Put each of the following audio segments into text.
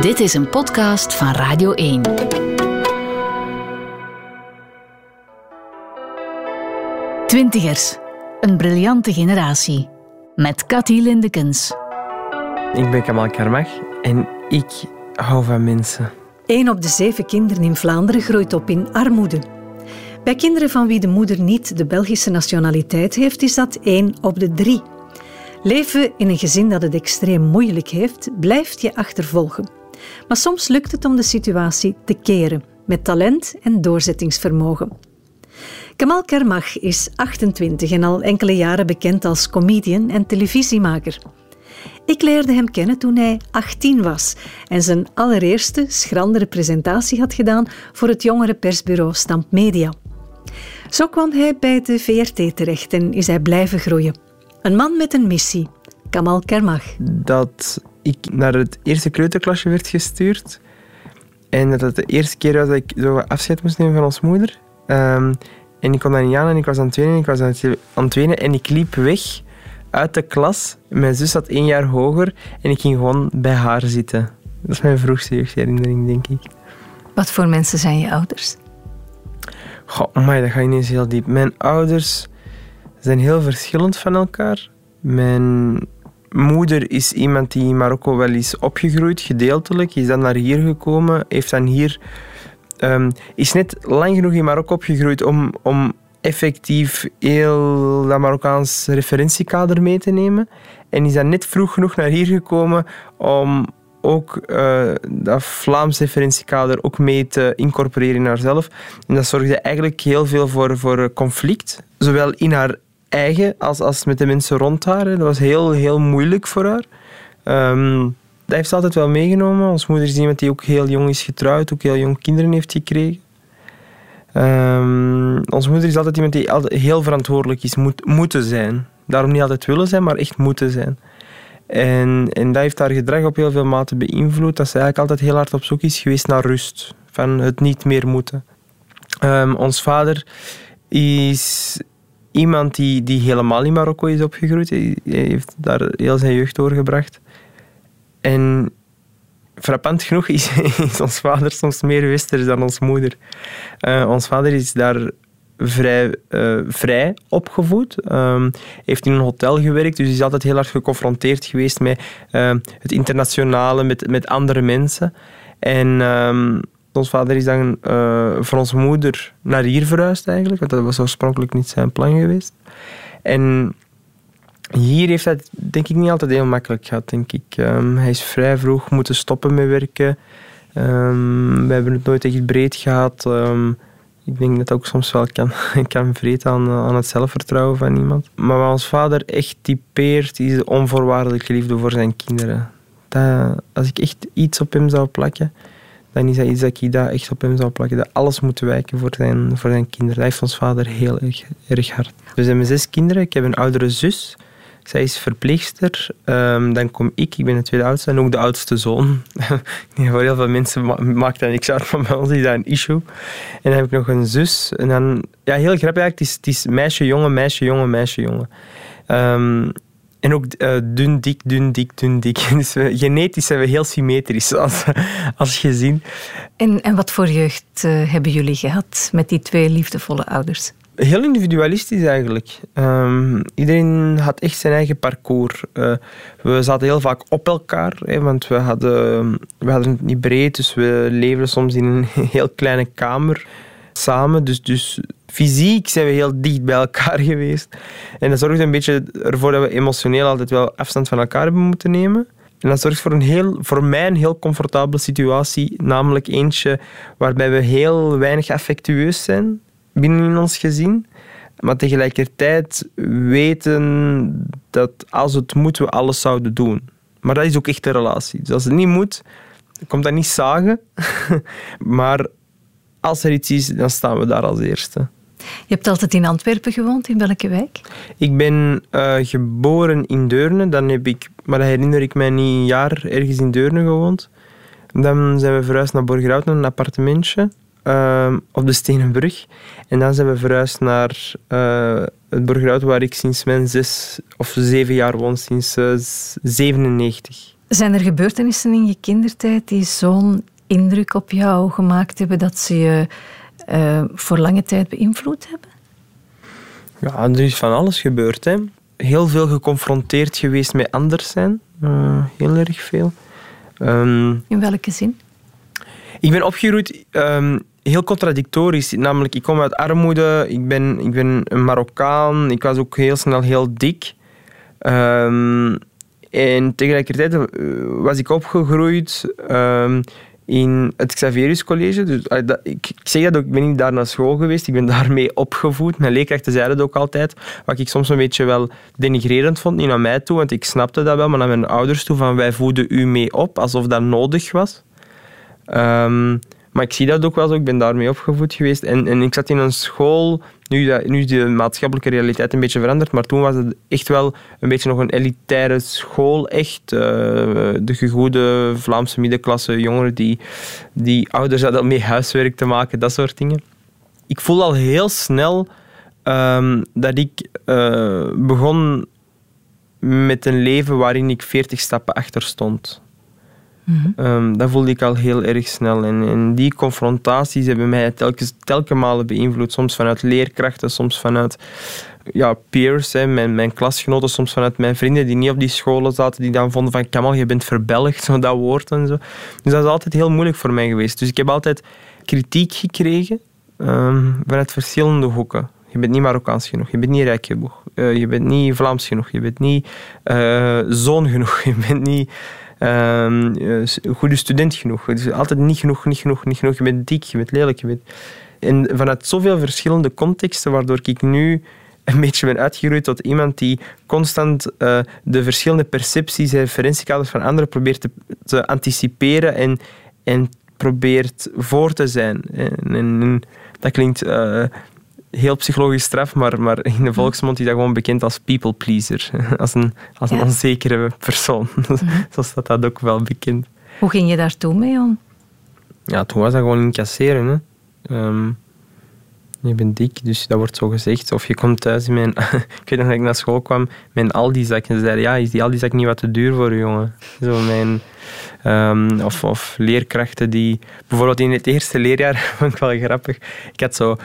Dit is een podcast van Radio 1. Twintigers, een briljante generatie. Met Cathy Lindekens. Ik ben Kamal Karmach en ik hou van mensen. Een op de zeven kinderen in Vlaanderen groeit op in armoede. Bij kinderen van wie de moeder niet de Belgische nationaliteit heeft, is dat één op de drie. Leven in een gezin dat het extreem moeilijk heeft, blijft je achtervolgen. Maar soms lukt het om de situatie te keren, met talent en doorzettingsvermogen. Kamal Kermach is 28 en al enkele jaren bekend als comedian en televisiemaker. Ik leerde hem kennen toen hij 18 was en zijn allereerste schrandere presentatie had gedaan voor het jongere persbureau Stamp Media. Zo kwam hij bij de VRT terecht en is hij blijven groeien. Een man met een missie, Kamal Kermach. Dat ik naar het eerste kleuterklasje werd gestuurd en dat het de eerste keer was dat ik zo afscheid moest nemen van ons moeder. Um, en ik kon dat niet aan en ik was aan het wenen, ik was aan het wenen en ik liep weg uit de klas. Mijn zus zat één jaar hoger en ik ging gewoon bij haar zitten. Dat is mijn vroegste jeugdherinnering, denk ik. Wat voor mensen zijn je ouders? Goh, maar dat gaat ineens heel diep. Mijn ouders zijn heel verschillend van elkaar. Mijn moeder is iemand die in Marokko wel is opgegroeid, gedeeltelijk. Is dan naar hier gekomen, heeft dan hier... Um, is net lang genoeg in Marokko opgegroeid om, om effectief heel dat Marokkaans referentiekader mee te nemen. En is dan net vroeg genoeg naar hier gekomen om ook uh, dat Vlaams referentiekader ook mee te incorporeren in haarzelf. En dat zorgde eigenlijk heel veel voor, voor conflict. Zowel in haar eigen als, als met de mensen rond haar. Dat was heel, heel moeilijk voor haar. Um, dat heeft ze altijd wel meegenomen. Ons moeder is iemand die ook heel jong is getrouwd, ook heel jong kinderen heeft gekregen. Um, onze moeder is altijd iemand die heel verantwoordelijk is, moet, moeten zijn. Daarom niet altijd willen zijn, maar echt moeten zijn. En, en dat heeft haar gedrag op heel veel mate beïnvloed. Dat ze eigenlijk altijd heel hard op zoek is geweest naar rust. Van het niet meer moeten. Um, ons vader is iemand die, die helemaal in Marokko is opgegroeid. Heeft daar heel zijn jeugd doorgebracht. En frappant genoeg is, ons vader soms meer westers dan ons moeder. Uh, ons vader is daar vrij, uh, vrij opgevoed. Um, heeft in een hotel gewerkt, dus is altijd heel hard geconfronteerd geweest met uh, het internationale, met, met andere mensen. En um, ons vader is dan voor onze moeder naar hier verhuisd eigenlijk, want dat was oorspronkelijk niet zijn plan geweest. En hier heeft hij denk ik niet altijd heel makkelijk gehad, denk ik. Um, hij is vrij vroeg moeten stoppen met werken. Um, we hebben het nooit echt breed gehad. Um, ik denk dat dat ook soms wel kan, kan vreten aan, aan het zelfvertrouwen van iemand. Maar wat ons vader echt typeert, is de onvoorwaardelijke liefde voor zijn kinderen. Dat, als ik echt iets op hem zou plakken, dan is dat iets dat ik dat echt op hem zou plakken. Dat alles moet wijken voor zijn, voor zijn kinderen. Dat heeft ons vader heel erg, erg hard. We zijn met zes kinderen. Ik heb een oudere zus. Zij is verpleegster. Um, dan kom ik, ik ben de tweede oudste en ook de oudste zoon. voor heel veel mensen maakt dat niks uit, maar bij ons is dat een issue. En dan heb ik nog een zus. En dan, ja, heel grappig eigenlijk, het is, het is meisje, jongen, meisje, jongen, meisje, jongen. Um, en ook uh, dun, dik, dun, dik, dun, dik. Dus we, genetisch zijn we heel symmetrisch als, als gezin. En, en wat voor jeugd uh, hebben jullie gehad met die twee liefdevolle ouders? Heel individualistisch eigenlijk. Um, iedereen had echt zijn eigen parcours. Uh, we zaten heel vaak op elkaar, hè, want we hadden, we hadden het niet breed, dus we leefden soms in een heel kleine kamer samen. Dus, dus fysiek zijn we heel dicht bij elkaar geweest. En dat zorgde een beetje ervoor dat we emotioneel altijd wel afstand van elkaar hebben moeten nemen. En dat zorgt voor, een heel, voor mij een heel comfortabele situatie, namelijk eentje waarbij we heel weinig affectueus zijn binnen in ons gezin. Maar tegelijkertijd weten dat als het moet, we alles zouden doen. Maar dat is ook echt een relatie. Dus als het niet moet, komt dat niet zagen. maar als er iets is, dan staan we daar als eerste. Je hebt altijd in Antwerpen gewoond, in welke wijk? Ik ben uh, geboren in Deurne, dan heb ik, maar dat herinner ik mij niet, een jaar ergens in Deurne gewoond. Dan zijn we verhuisd naar Borgerhout, een appartementje uh, op de Stenenbrug. En dan zijn we verhuisd naar uh, het Borgerhout, waar ik sinds mijn zes of zeven jaar woon, sinds uh, 97. Zijn er gebeurtenissen in je kindertijd die zo'n indruk op jou gemaakt hebben dat ze je uh, voor lange tijd beïnvloed hebben? Ja, er is van alles gebeurd. Hè. Heel veel geconfronteerd geweest met anders zijn. Uh, heel erg veel. Um, in welke zin? Ik ben opgegroeid um, heel contradictorisch. Namelijk, ik kom uit armoede, ik ben, ik ben een Marokkaan, ik was ook heel snel heel dik. Um, en tegelijkertijd eh, was ik opgegroeid in het Xaverius College. Dus, dat, ik, zeg dat ook, ik ben niet daar naar school geweest, ik ben daarmee opgevoed. Mijn leerkrachten zeiden het ook altijd, wat ik soms een beetje wel denigrerend vond, niet naar mij toe, want ik snapte dat wel, maar naar mijn ouders toe, van wij voeden u mee op, alsof dat nodig was. Um, maar ik zie dat ook wel zo. Ik ben daarmee opgevoed geweest. En, en ik zat in een school. Nu, dat, nu is de maatschappelijke realiteit een beetje veranderd. Maar toen was het echt wel een beetje nog een elitaire school. Echt. Uh, de gegoede Vlaamse middenklasse jongeren die, die ouders hadden mee huiswerk te maken. Dat soort dingen. Ik voel al heel snel um, dat ik uh, begon met een leven waarin ik 40 stappen achter stond. Mm dat voelde ik al heel erg snel. En, die confrontaties hebben mij telkens, telkens malen beïnvloed. Soms vanuit leerkrachten, soms vanuit ja, peers, hè, mijn, mijn klasgenoten, soms vanuit mijn vrienden die niet op die scholen zaten, die dan vonden van Kamal, je bent verbelgd, zo dat woord en zo. Dus dat is altijd heel moeilijk voor mij geweest. Dus ik heb altijd kritiek gekregen um, vanuit verschillende hoeken. Je bent niet Marokkaans genoeg, je bent niet rijk genoeg, uh, je bent niet Vlaams genoeg, je bent niet uh, zoon genoeg, je bent niet um, goede student genoeg. Dus altijd niet genoeg, niet genoeg, niet genoeg. Je bent dik, je bent lelijk. Je bent... En vanuit zoveel verschillende contexten, waardoor ik nu een beetje ben uitgegroeid tot iemand die constant uh, de verschillende percepties en referentiekaders van anderen probeert te, anticiperen en, en probeert voor te zijn. En, dat klinkt uh, heel psychologisch straf, maar, maar in de volksmond is dat gewoon bekend als people pleaser. Als een, als een onzekere persoon. Mhm. Zo staat dat ook wel bekend. Hoe ging je daar toen mee om? Ja, toen was dat gewoon incasseren. Hè. Ehm, je bent dik, dus dat wordt zo gezegd. Of je komt thuis met een, ik weet nog dat ik naar school kwam met een Aldi-zak. En ze zeiden, ja, is die Aldi-zak niet wat te duur voor u, jongen? Zo mijn, um, of, of leerkrachten die... Bijvoorbeeld in het eerste leerjaar, vond ik wel grappig. Ik had zo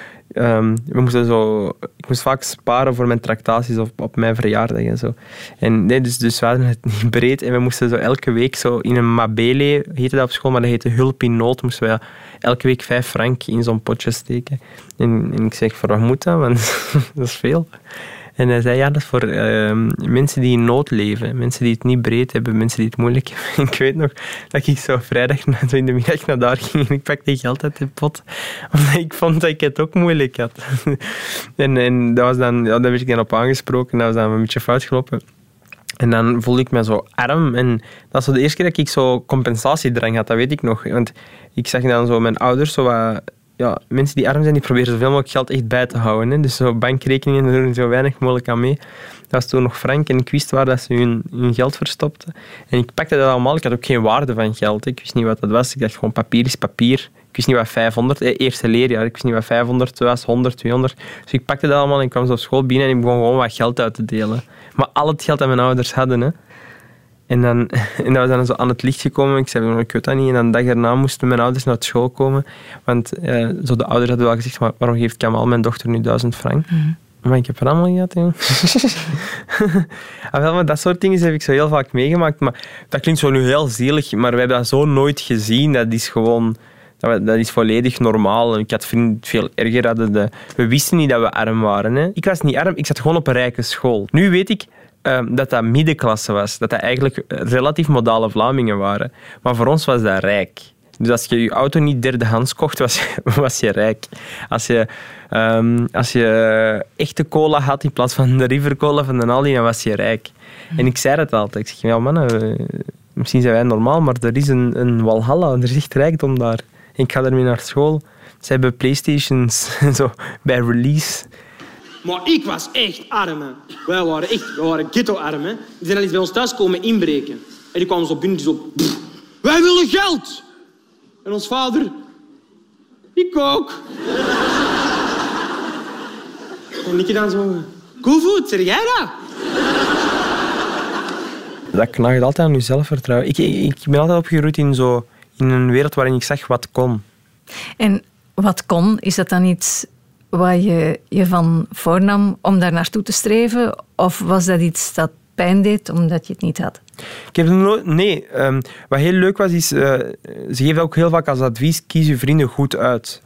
Um, we moesten zo, ik moest vaak sparen voor mijn tractaties op, op mijn verjaardag en zo. En nee, dus, dus we hadden het niet breed en we moesten zo elke week zo in een mabele, heette dat op school, maar dat heette hulp in nood, moesten we elke week vijf frank in zo'n potje steken. En, en ik zeg, voor wat moet dat? Want dat is veel. En hij zei, ja, dat is voor uh, mensen die in nood leven. Mensen die het niet breed hebben, mensen die het moeilijk hebben. ik weet nog dat ik zo vrijdag in de middag naar daar ging en ik pakte geld uit de pot. Omdat ik vond dat ik het ook moeilijk had. en, en dat was dan, ja, daar werd ik dan op aangesproken. Dat was dan een beetje fout gelopen. En dan voelde ik me zo arm. En dat was de eerste keer dat ik zo compensatiedrang had, dat weet ik nog. Want ik zag dan zo mijn ouders zo wat ja, mensen die arm zijn, die proberen zoveel mogelijk geld echt bij te houden. Hè. Dus zo bankrekeningen doen zo weinig mogelijk aan mee. Dat was toen nog frank en ik wist waar dat ze hun, hun geld verstopten. En ik pakte dat allemaal. Ik had ook geen waarde van geld. Ik wist niet wat dat was. Ik dacht gewoon papier is papier. Ik wist niet wat 500, eh, eerste leerjaar, ik wist niet wat 500 was, 100, 200. Dus ik pakte dat allemaal en ik kwam zo op school binnen en ik begon gewoon wat geld uit te delen. Maar al het geld dat mijn ouders hadden, hè, en, dan, en dat was dan zo aan het licht gekomen. Ik zei, ik weet dat niet. En dan de dag daarna moesten mijn ouders naar school komen. Want eh, zo de ouders hadden wel gezegd, maar waarom geeft Kamal mijn dochter nu duizend frank? Mm Maar ik heb er allemaal gehad, joh. Ah, wel, maar dat soort dingen heb ik zo heel vaak meegemaakt. Maar dat klinkt zo nu heel zielig, maar we hebben dat zo nooit gezien. Dat is gewoon... Dat, is volledig normaal. Ik had vrienden veel erger hadden. De, we wisten niet dat we arm waren. Hè. Ik was niet arm, ik zat gewoon op een rijke school. Nu weet ik, Ehm, dat dat middenklasse was. Dat dat eigenlijk relatief modale Vlamingen waren. Maar voor ons was dat rijk. Dus als je je auto niet derdehands kocht, was je, was je rijk. Als je, um, als je echte cola had in plaats van de River Cola van de Aldi, dan was je rijk. En ik zei het altijd. Ik zeg, ja mannen, misschien zijn wij normaal, maar er is een, een Walhalla, er is echt rijkdom daar. ik ga ermee naar school. Ze hebben Playstations zo, bij release. Maar ik was echt arm. Hè. Wij waren echt wij waren ghetto-arm. Die zijn al eens bij ons thuis komen inbreken. En die kwamen zo binnen zo... Wij willen geld! En ons vader... Ik ook. en ik dan zo... Koevoet, zeg jij dat? dat knaagt altijd aan je zelfvertrouwen. Ik, ik, ik ben altijd opgegroeid in, zo, in een wereld waarin ik zag wat kon. En wat kon, is dat dan iets waar je je van voornam om daar naartoe te streven? Of was dat iets dat pijn deed omdat je het niet had? Ik heb nooit, nee, um, wat heel leuk was, is, uh, ze geven ook heel vaak als advies, kies je vrienden goed uit.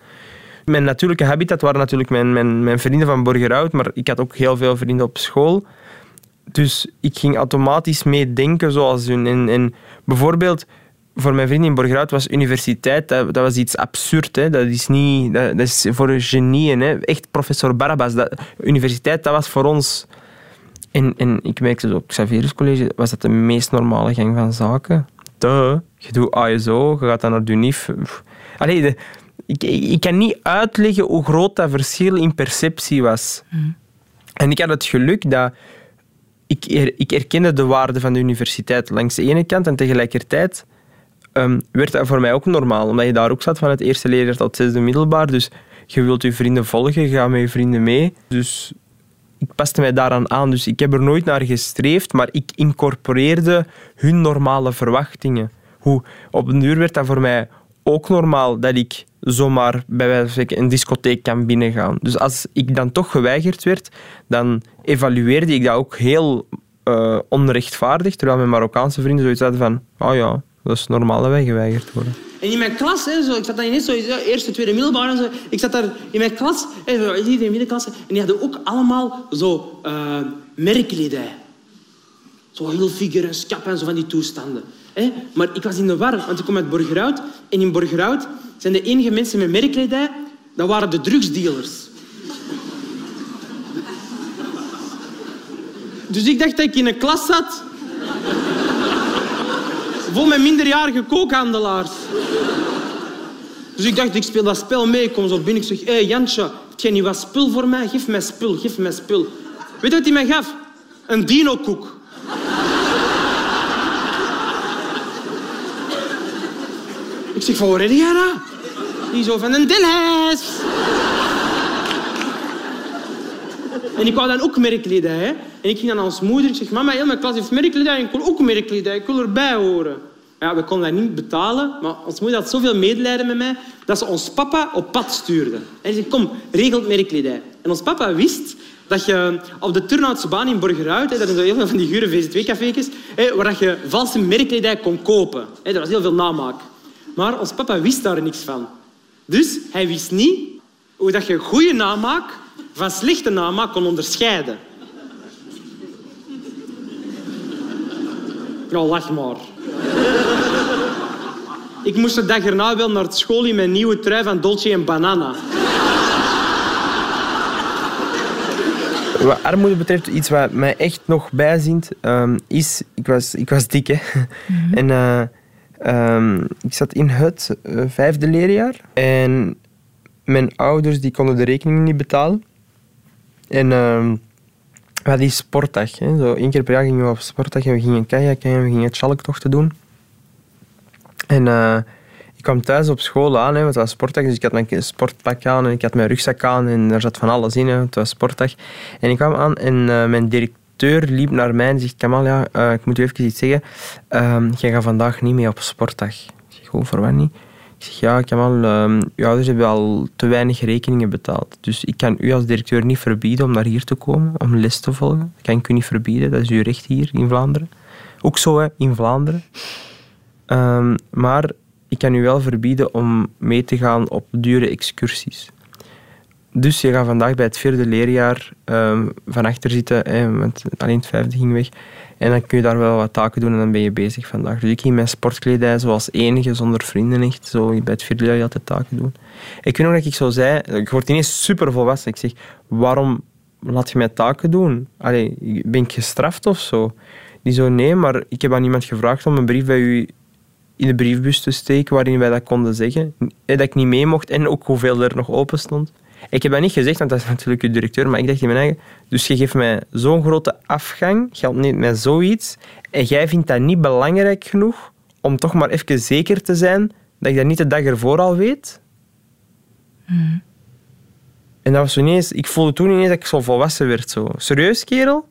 Mijn natuurlijke habitat waren natuurlijk mijn, mijn, mijn vrienden van Borgerhout, maar ik had ook heel veel vrienden op school. Dus ik ging automatisch meedenken zoals hun. En bijvoorbeeld, voor mijn vrienden in Borgerhout was universiteit, dat, dat was iets absurd. Hè. Dat, is niet, dat, dat is voor genieën. Hè. Echt professor Barabbas. Dat, universiteit, dat was voor ons... En, en ik merkte op Xavierus College, was dat de meest normale gang van zaken. Duh. Je doet ASO, je gaat dan naar de UNIF. Allee, de, ik, ik, kan niet uitleggen hoe groot dat verschil in perceptie was. Mm. En ik had het geluk dat ik, ik erkende de waarde van de universiteit langs de ene kant en tegelijkertijd um, werd dat voor mij ook normaal, omdat je daar ook zat van het eerste leerjaar tot het zesde middelbaar. Dus je wilt je vrienden volgen, gaat met je vrienden mee. Dus ik paste mij daaraan aan. Dus ik heb er nooit naar gestreefd, maar ik incorporeerde hun normale verwachtingen. Hoe, op een uur werd dat voor mij ook normaal dat ik zomaar bij wijze van spreken een discotheek kan binnengaan. Dus als ik dan toch geweigerd werd, dan evalueerde ik dat ook heel uh, onrechtvaardig, terwijl mijn Marokkaanse vrienden zoiets hadden van oh ja, dat wij geweigerd worden. En in mijn klas, hè, zo, ik zat dan ineens zo, eerste, tweede middelbaar en zo, ik zat daar in mijn klas, hè, in middenklasse, en die hadden ook allemaal zo uh. Zo heel figuur en en zo van die toestanden. Hè? Maar ik was in de war, want ik kom uit Borgerhout. En in Borgerhout zijn de enige mensen met merkkledij, dat waren de drugsdealers. Dus ik dacht dat ik in een klas zat vol met minderjarige kookhandelaars. Dus ik dacht, ik speel dat spel mee. Ik kom zo binnen. Ik zeg, hé hey, Jantje, heb jij niet wat spul voor mij? Geef mij spul, geef mij spul. Weet je wat hij mij gaf? Een dino-koek. Ik zeg, van waar heb jij dat? Die zo van een dilles. En ik wou dan ook merkkledij. En ik ging dan als moeder. Ik zeg, mama, heel mijn klas heeft merkkledij. En ik wil ook merkkledij. Ik wil erbij horen. Ja, we konden dat niet betalen. Maar ons moeder had zoveel medelijden met mij dat ze ons papa op pad stuurde. En zei, kom, regel merkkledij. En ons papa wist dat je op de Turnhoutse baan in Borgerhout, dat zijn heel veel van die gure VZ2-café's, waar je valse merkkledij kon kopen. Er was heel veel namaak. Maar ons papa wist daar niks van. Dus hij wist niet hoe dat je goede namaak van slechte namaak kon onderscheiden. Nou, lach maar. Ik moest de dag erna wel naar school in mijn nieuwe trui van Dolce en Banana. Wat armoede betreft, iets wat mij echt nog bijzint, um, is... Ik was, ik was dik, hè. Mhm. En uh, um, ik zat in het uh, vijfde leerjaar. En mijn ouders die konden de rekening niet betalen. En... Um, we hadden die sportdag. Hè. Zo één keer per jaar gingen we op sportdag en we gingen kajakken en we gingen schalktochten doen. En uh, ik kwam thuis op school aan, hè, want het was sportdag, dus ik had mijn sportpak aan en ik had mijn rugzak aan en er zat van alles in, hè, het was sportdag. En ik kwam aan en uh, mijn directeur liep naar mij en zegt, Kamal, ja, uh, ik moet u even iets zeggen, uh, jij gaat vandaag niet mee op sportdag. Ik zeg, hoe, voor wat niet? Ik zeg, ja, Kamal, uw ouders hebben al te weinig rekeningen betaald. Dus ik kan u als directeur niet verbieden om naar hier te komen, om les te volgen. Dat kan ik u niet verbieden, dat is uw recht hier in Vlaanderen. Ook zo, hè, in Vlaanderen. Um, maar ik kan u wel verbieden om mee te gaan op dure excursies. Dus je gaat vandaag bij het vierde leerjaar um, van achter zitten, hè, want alleen het vijfde ging weg. En dan kun je daar wel wat taken doen en dan ben je bezig vandaag. Dus ik ging mijn sportkledij zoals enige, zonder vrienden echt, zo bij het vierde altijd taken doen. Ik weet nog dat ik zo zei, ik word ineens super volwassen. Ik zeg, waarom laat je mij taken doen? Allee, ben ik gestraft of zo? Die zo, nee, maar ik heb aan iemand gevraagd om een brief bij u in de briefbus te steken waarin wij dat konden zeggen. Dat ik niet mee mocht en ook hoeveel er nog open stond. Ik heb dat niet gezegd, want dat is natuurlijk uw directeur, maar ik dacht in mijn eigen... Dus je geeft mij zo'n grote afgang, je ontneemt mij zoiets, en jij vindt dat niet belangrijk genoeg om toch maar even zeker te zijn dat ik dat niet de dag ervoor al weet? Hmm. En dat was ineens... Ik voelde toen ineens dat ik zo volwassen werd. Zo. Serieus, kerel?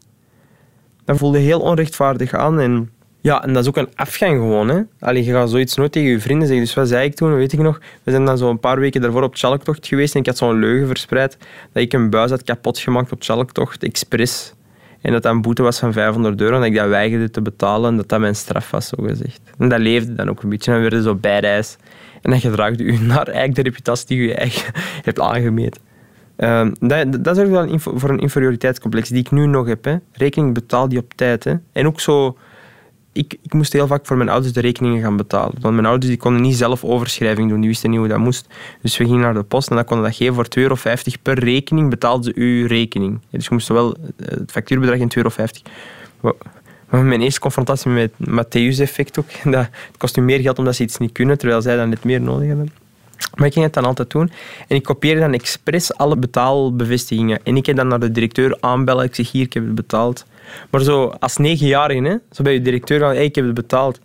Dat voelde heel onrechtvaardig aan en Ja, en dat is ook een afgang gewoon. Hè. Allee, je gaat zoiets nooit tegen je vrienden zeggen. Dus wat zei ik toen, weet ik nog? We zijn dan zo een paar weken daarvoor op Chalktocht geweest en ik had zo'n leugen verspreid dat ik een buis had kapot gemaakt op Chalktocht, expres. En dat dat een boete was van 500 euro en dat ik dat weigerde te betalen en dat dat mijn straf was, zo gezegd. En dat leefde dan ook een beetje. En we werden zo bijreis. En dan gedraagde u naar eigenlijk de reputatie die je eigen hebt aangemeten. Uh, dat, dat zorgt wel voor een inferioriteitscomplex die ik nu nog heb. Hè. Rekening betaal die op tijd. Hè. En ook zo... Ik, ik moest heel vaak voor mijn ouders de rekeningen gaan betalen. Want mijn ouders die konden niet zelf overschrijving doen. Die wisten niet hoe dat moest. Dus we gingen naar de post en dan konden dat geven voor 2,50 euro per rekening. Betaalden ze uw rekening. Dus je moest wel eh, het factuurbedrag in 2,50 euro. Mijn eerste confrontatie met het Matthäus-effect ook. Dat, het kost nu meer geld omdat ze iets niet kunnen, terwijl zij dan net meer nodig hebben. Maar ik ging het dan altijd doen. En ik kopieerde dan expres alle betaalbevestigingen. En ik ging dan naar de directeur aanbellen. Ik zeg, hier, ik heb het betaald. Maar zo als negenjarige, hè, zo bij je directeur van, hey, ik heb het betaald.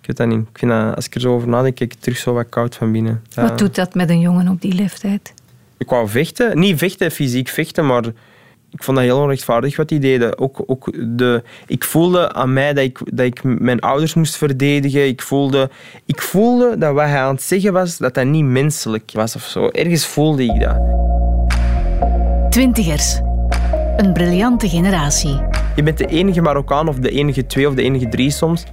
Ik weet dat niet. Ik vind dat, als ik er zo over nadenk, ik terug zo wat koud van binnen. Wat doet dat met een jongen op die leeftijd? Ik wou vechten. Niet vechten, fysiek vechten, maar ik vond dat heel onrechtvaardig wat die deden. Ook, ook de, ik voelde aan mij dat ik, dat ik mijn ouders moest verdedigen. Ik voelde, ik voelde dat wat hij aan het zeggen was, dat dat niet menselijk was of zo. Ergens voelde ik dat. Twintigers. Een briljante generatie. Je bent de enige Marokkaan of de enige twee of de enige drie soms.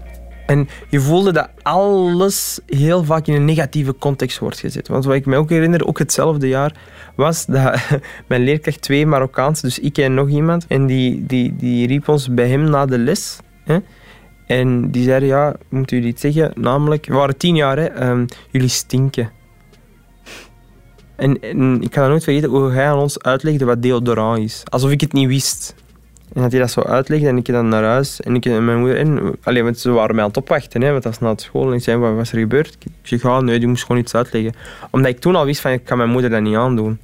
En je voelde dat alles heel vaak in een negatieve context wordt gezet. Want wat ik me ook herinner, ook hetzelfde jaar, was dat mijn leerkracht twee Marokkaans, dus ik en nog iemand, en die, die, die riep ons bij hem na de les. Hè, en die zeiden, ja, moet jullie iets zeggen? Namelijk, we waren tien jaar, hè, um, jullie stinken. En, en, ik ga nooit vergeten hoe hij aan ons uitlegde wat deodorant is. Alsof ik het niet wist. En dat hij dat zo uitlegde en ik dan naar huis en ik mijn moeder en alleen want ze waren mij aan het opwachten, hè, want dat is na school. En ik zei, wat was er gebeurd? Ik zeg, ja, nee, die moest gewoon iets uitleggen. Omdat ik toen al wist van, ik kan mijn moeder dat niet aandoen.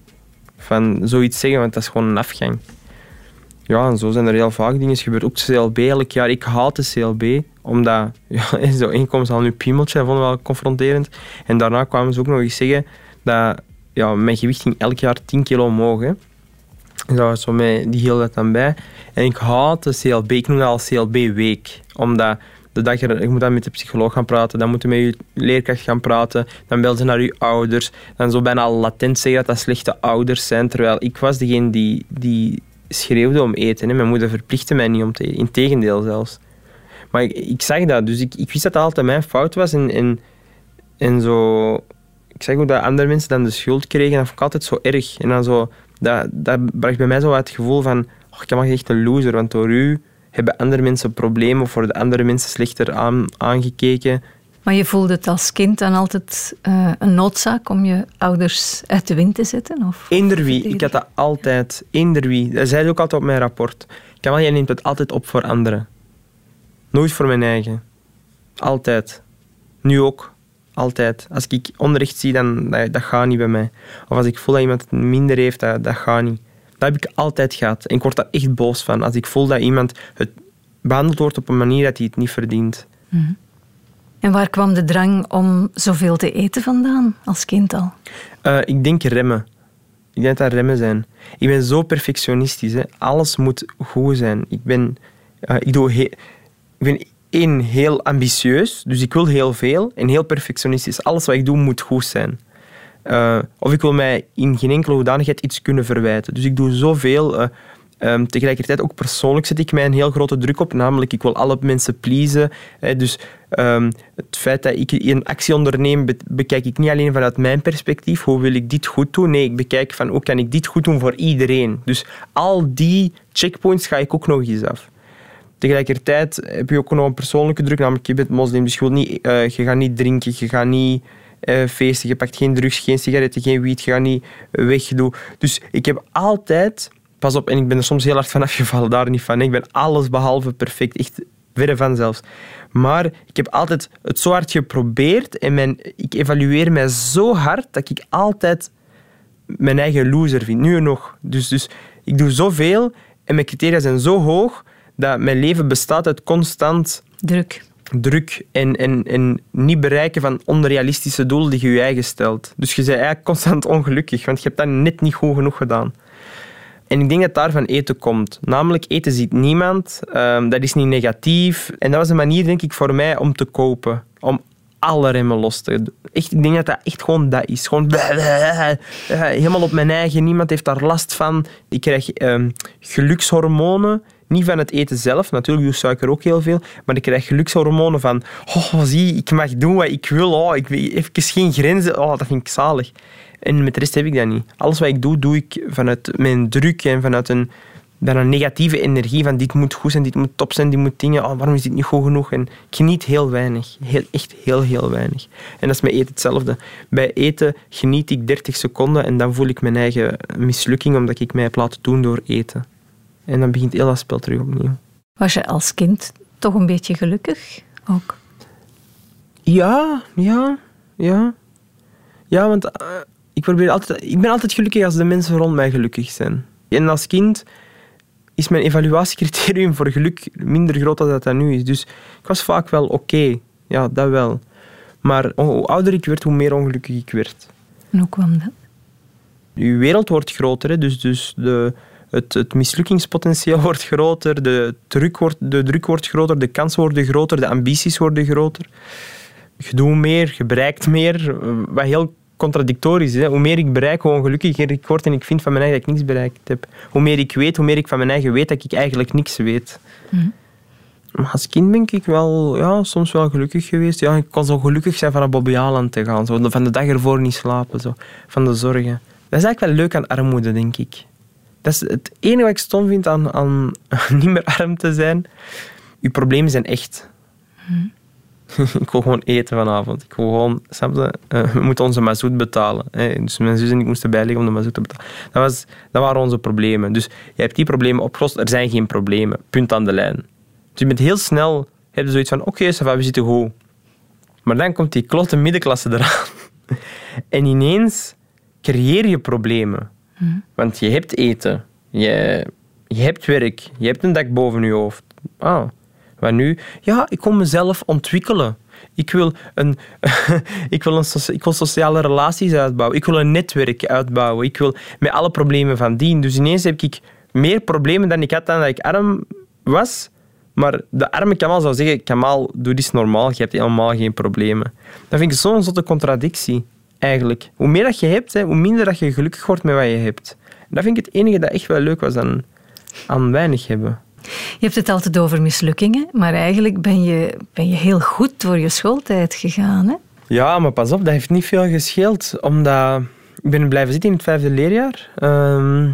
Van zoiets zeggen, want dat is gewoon een afgang. Ja, en zo zijn er heel vaak dingen gebeurd. Ook CLB elk jaar. Ik haat de CLB, omdat ja, zo één kwam ze al nu piemeltje, dat vonden we wel confronterend. En daarna kwamen ze ook nog eens zeggen dat ja, mijn gewicht ging elk jaar 10 kilo omhoog. En dat was zo mij, die hield dat dan bij. En ik haat de CLB, ik noem dat al CLB-week. Omdat de dag je moet dan met de psycholoog gaan praten, dan moet je met je leerkracht gaan praten, dan bel ze naar je ouders, dan zo bijna latent zeggen dat dat slechte ouders zijn, terwijl ik was degene die, die schreeuwde om eten. Hè. Mijn moeder verplichtte mij niet om te eten, integendeel zelfs. Maar ik, ik zag dat, dus ik, ik wist dat dat altijd mijn fout was en, en, en zo... Ik zag hoe dat andere mensen dan de schuld kregen, dat vond ik altijd zo erg. En dan zo dat, dat bracht bij mij zo het gevoel van, oh, ik ben echt een loser, want door u hebben andere mensen problemen of worden andere mensen slechter aan, aangekeken. Maar je voelde het als kind dan altijd uh, een noodzaak om je ouders uit de wind te zetten? Of eender wie. Ik had dat altijd. Eender wie. Dat zei ook altijd op mijn rapport. Kamal, jij neemt het altijd op voor anderen. Nooit voor mijn eigen. Altijd. Nu ook. Altijd. Als ik onrecht zie, dan dat, dat gaat niet bij mij. Of als ik voel dat iemand het minder heeft, dat, dat gaat niet. Dat heb ik altijd gehad. En ik word daar echt boos van. Als ik voel dat iemand het behandeld wordt op een manier dat hij het niet verdient. Mhm. En waar kwam de drang om zoveel te eten vandaan als kind al? Uh, ik denk remmen. Ik denk dat remmen zijn. Ik ben zo perfectionistisch. Hè. Alles moet goed zijn. Ik ben, uh, ik doe ik ben één, heel ambitieus, dus ik wil heel veel. En heel perfectionistisch. Alles wat ik doe moet goed zijn. Uh, of ik wil mij in geen enkele hoedanigheid iets kunnen verwijten. Dus ik doe zoveel. Uh, um, tegelijkertijd ook persoonlijk zet ik mij een heel grote druk op. Namelijk, ik wil alle mensen pleasen. Hè, dus um, het feit dat ik een actie onderneem, bekijk ik niet alleen vanuit mijn perspectief. Hoe wil ik dit goed doen? Nee, ik bekijk van hoe kan ik dit goed doen voor iedereen. Dus al die checkpoints ga ik ook nog eens af. Tegelijkertijd heb je ook nog een persoonlijke druk, namelijk je bent moslim, dus je, wilt niet, uh, je gaat niet drinken, je gaat niet uh, feesten, je pakt geen drugs, geen sigaretten, geen wiet, je gaat niet wegdoen. Dus ik heb altijd, pas op, en ik ben er soms heel hard van afgevallen, daar niet van. Ik ben alles behalve perfect, echt verre van zelfs. Maar ik heb altijd het zo hard geprobeerd en mijn, ik evalueer mij zo hard dat ik altijd mijn eigen loser vind, nu nog. Dus, dus ik doe zoveel en mijn criteria zijn zo hoog dat mijn leven bestaat uit constant... Druk. Druk en, en, en niet bereiken van onrealistische doelen die je je eigen stelt. Dus je bent eigenlijk constant ongelukkig, want je hebt dat net niet goed genoeg gedaan. En ik denk dat daar van eten komt. Namelijk, eten ziet niemand. Ehm, dat is niet negatief. En dat was een manier, denk ik, voor mij om te kopen. Om alle remmen los te... Echt, ik denk dat dat echt gewoon dat is. Gewoon helemaal op mijn eigen. Niemand heeft daar last van. Ik krijg ehm, gelukshormonen. Niet van het eten zelf, natuurlijk doe suiker ook heel veel, maar ik krijg gelukshormonen van oh, zie, ik mag doen wat ik wil, oh, ik even geen grenzen, oh, dat vind ik zalig. En met de rest heb ik dat niet. Alles wat ik doe, doe ik vanuit mijn druk en vanuit een, een negatieve energie van dit moet goed zijn, dit moet top zijn, dit moet dingen, oh, waarom is dit niet goed genoeg? En ik geniet heel weinig. Heel, echt heel, heel weinig. En dat is met eten hetzelfde. Bij eten geniet ik 30 seconden en dan voel ik mijn eigen mislukking omdat ik mij heb laten doen door eten. En dan begint heel dat spel terug opnieuw. Was je als kind toch een beetje gelukkig ook? Ja, ja, ja. Ja, want uh, ik, probeer altijd, ik ben altijd gelukkig als de mensen rond mij gelukkig zijn. En als kind is mijn evaluatiecriterium voor geluk minder groot dan dat dat nu is. Dus ik was vaak wel oké. Ja, dat wel. Maar hoe ouder ik werd, hoe meer ongelukkig ik werd. En hoe kwam dat? Je wereld wordt groter, hè? dus, dus de, het, het mislukingspotentieel wordt groter, de druk wordt, de druk wordt groter, de kansen worden groter, de ambities worden groter. Je doet meer, je bereikt meer, wat heel contradictorisch is. Hoe meer ik bereik, hoe ongelukkiger ik word en ik vind van mijn eigen dat ik niks bereikt heb. Hoe meer ik weet, hoe meer ik van mijn eigen weet dat ik eigenlijk niks weet. Mm. Maar als kind ben ik wel, ja, soms wel gelukkig geweest. Ja, ik kon zo gelukkig zijn van naar Bobby Aland te gaan. Zo, van de dag ervoor niet slapen. Zo, van de zorgen. Dat is eigenlijk wel leuk aan armoede, denk ik. Dat is het enige wat ik stom vind aan, aan niet meer arm te zijn. Je problemen zijn echt. Mm. ik wil gewoon eten vanavond. Ik wil gewoon, snap je? Uh, we moeten onze mazoet betalen. Hè? Dus mijn zus en ik moesten bijleggen om de mazoet te betalen. Dat, was, dat waren onze problemen. Dus je hebt die problemen opgelost. Er zijn geen problemen. Punt aan de lijn. Dus je bent heel snel, heb je zoiets van, oké, okay, we zitten goed. Maar dan komt die klote middenklasse eraan. en ineens creëer je problemen. Hmm. Want je hebt eten. Je, je hebt werk. Je hebt een dak boven je hoofd. Ah, maar nu, ja, ik wil mezelf ontwikkelen. Ik wil, een, ik, wil een ik wil sociale relaties uitbouwen. Ik wil een netwerk uitbouwen. Ik wil met alle problemen van dien. Dus ineens heb ik meer problemen dan ik had dan dat ik arm was. Maar de arme Kamal zou zeggen, Kamal, doe dit normaal. Je hebt helemaal geen problemen. Dat vind ik zo'n zotte contradictie, eigenlijk. Hoe meer dat je hebt, hoe minder dat je gelukkig wordt met wat je hebt. dat vind ik het enige dat echt wel leuk was aan, aan weinig hebben. Je hebt het altijd over mislukkingen, maar eigenlijk ben je, ben je heel goed door je schooltijd gegaan. Hè? Ja, maar pas op, dat heeft niet veel gescheeld. Omdat ik ben blijven zitten in het vijfde leerjaar. Ehm,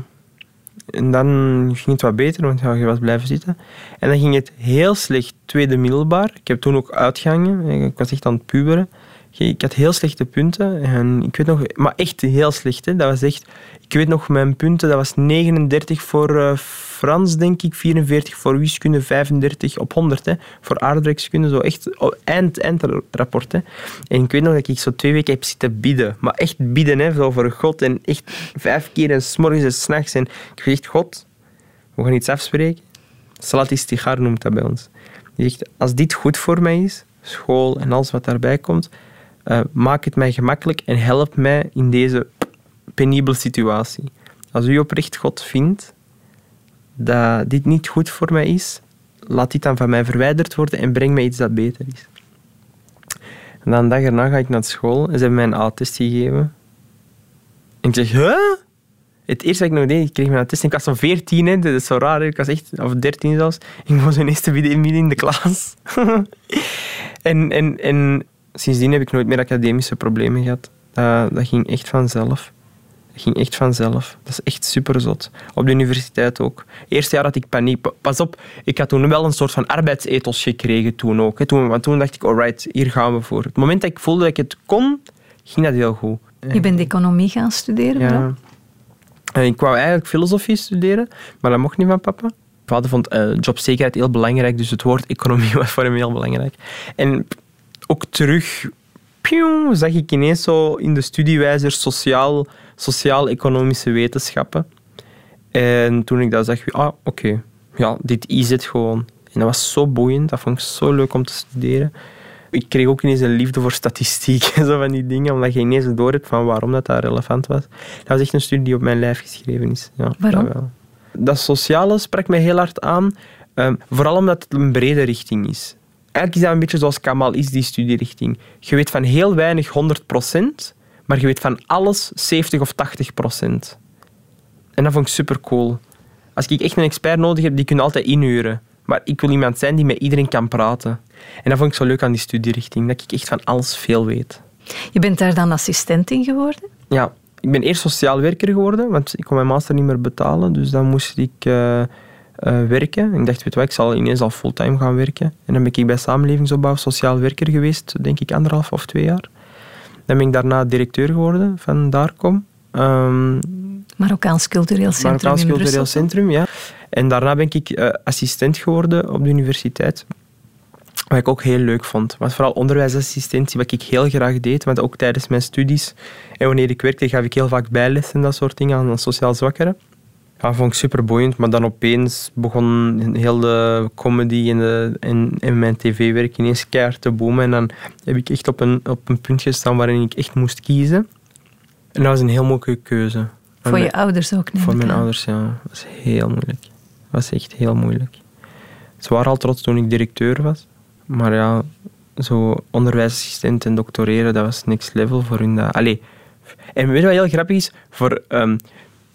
en dan ging het wat beter, want ja, je was blijven zitten. En dan ging het heel slecht tweede middelbaar. Ik heb toen ook uitgangen. Ik was echt aan het puberen. Ik had heel slechte punten. En ik weet nog, maar echt heel slecht. Hè. Dat was echt, ik weet nog mijn punten, dat was 39 voor uh, Frans, denk ik, 44 voor wiskunde, 35 op 100. Hè. Voor aardrijkskunde, zo echt oh, eind, eindrapport. Hè. En ik weet nog dat ik zo twee weken heb zitten bidden. Maar echt bidden, hè, zo voor God. En echt vijf keer en s'morgens en s'nachts. En ik zeg, God, we gaan iets afspreken. Salat istighar noemt dat bij ons. Die zegt, als dit goed voor mij is, school en alles wat daarbij komt, uh, maak het mij gemakkelijk en help mij in deze penibele situatie. Als u oprecht God vindt dat dit niet goed voor mij is, laat dit dan van mij verwijderd worden en breng mij iets dat beter is. En dan een dag erna ga ik naar school en ze hebben mij een A-test gegeven. En ik zeg, huh? Het eerste wat ik nog deed, ik kreeg mijn test ik was zo 14, hè, dat is zo raar, ik was echt, of 13 zelfs. Ik was een eerste midden in de klas. en, en, en sindsdien heb ik nooit meer academische problemen gehad. Dat, dat ging echt vanzelf. Dat ging echt vanzelf. Dat is echt super zot. Op de universiteit ook. Eerste jaar had ik paniek. Pas op, ik had toen wel een soort van arbeidsethos gekregen toen ook. Toen, want toen dacht ik, alright, hier gaan we voor. Het moment dat ik voelde dat ik het kon, ging dat heel goed. Je bent economie gaan studeren, ja. En ik wou eigenlijk filosofie studeren, maar dat mocht niet van papa. Mijn vader vond uh, jobzekerheid heel belangrijk, dus het woord economie was voor hem heel belangrijk. En ook terug pieuw, zag ik ineens zo in de studiewijzer sociaal, sociaal-economische wetenschappen. En toen ik dat zag, ah, oké, ja, dit is het gewoon. En dat was zo boeiend, dat vond ik zo leuk om te studeren. Ik kreeg ook ineens een liefde voor statistiek en zo van die dingen, omdat je ineens door hebt van waarom dat, dat relevant was. Dat was echt een studie die op mijn lijf geschreven is. Ja, waarom? dat sociale sprak mij heel hard aan. Ehm, vooral omdat het een brede richting is. Eigenlijk is dat een beetje zoals Kamal is, die studierichting. Je weet van heel weinig 100%, maar je weet van alles 70 of 80%. En dat vond ik super cool. Als ik echt een expert nodig heb, die kun je altijd inhuren. Maar ik wil iemand zijn die met iedereen kan praten. En dat vond ik zo leuk aan die studierichting, dat ik echt van alles veel weet. Je bent daar dan assistent in geworden? Ja, ik ben eerst sociaal werker geworden, want ik kon mijn master niet meer betalen. Dus dan moest ik uh, uh, werken. Ik dacht, weet wat, ik zal ineens al fulltime gaan werken. En dan ben ik bij Samenlevingsopbouw sociaal werker geweest, denk ik anderhalf of twee jaar. Dan ben ik daarna directeur geworden van Daarkom. Um, Marokkaans Cultureel Centrum Marokkaans Cultureel Centrum, ja. En daarna ben ik uh, assistent geworden op de universiteit. Wat ik ook heel leuk vond. Was vooral onderwijsassistentie, wat ik heel graag deed. Want ook tijdens mijn studies en wanneer ik werkte, gaf ik heel vaak bijles en dat soort dingen aan sociaal zwakkeren. Ja, vond ik super boeiend, maar dan opeens begon heel de comedy en, de, en, en mijn tv-werk ineens keihard te boomen. En dan heb ik echt op een, op een punt gestaan waarin ik echt moest kiezen. En dat was een heel moeilijke keuze. Voor je ouders ook, niet? Voor mijn ouders, ja. Dat was heel moeilijk. Dat was echt heel moeilijk. Ze waren al trots toen ik directeur was. Maar ja, zo onderwijsassistent en doctoreren, dat was next level voor hun. Dat. Allee. En weet je wat heel grappig is? Voor, um,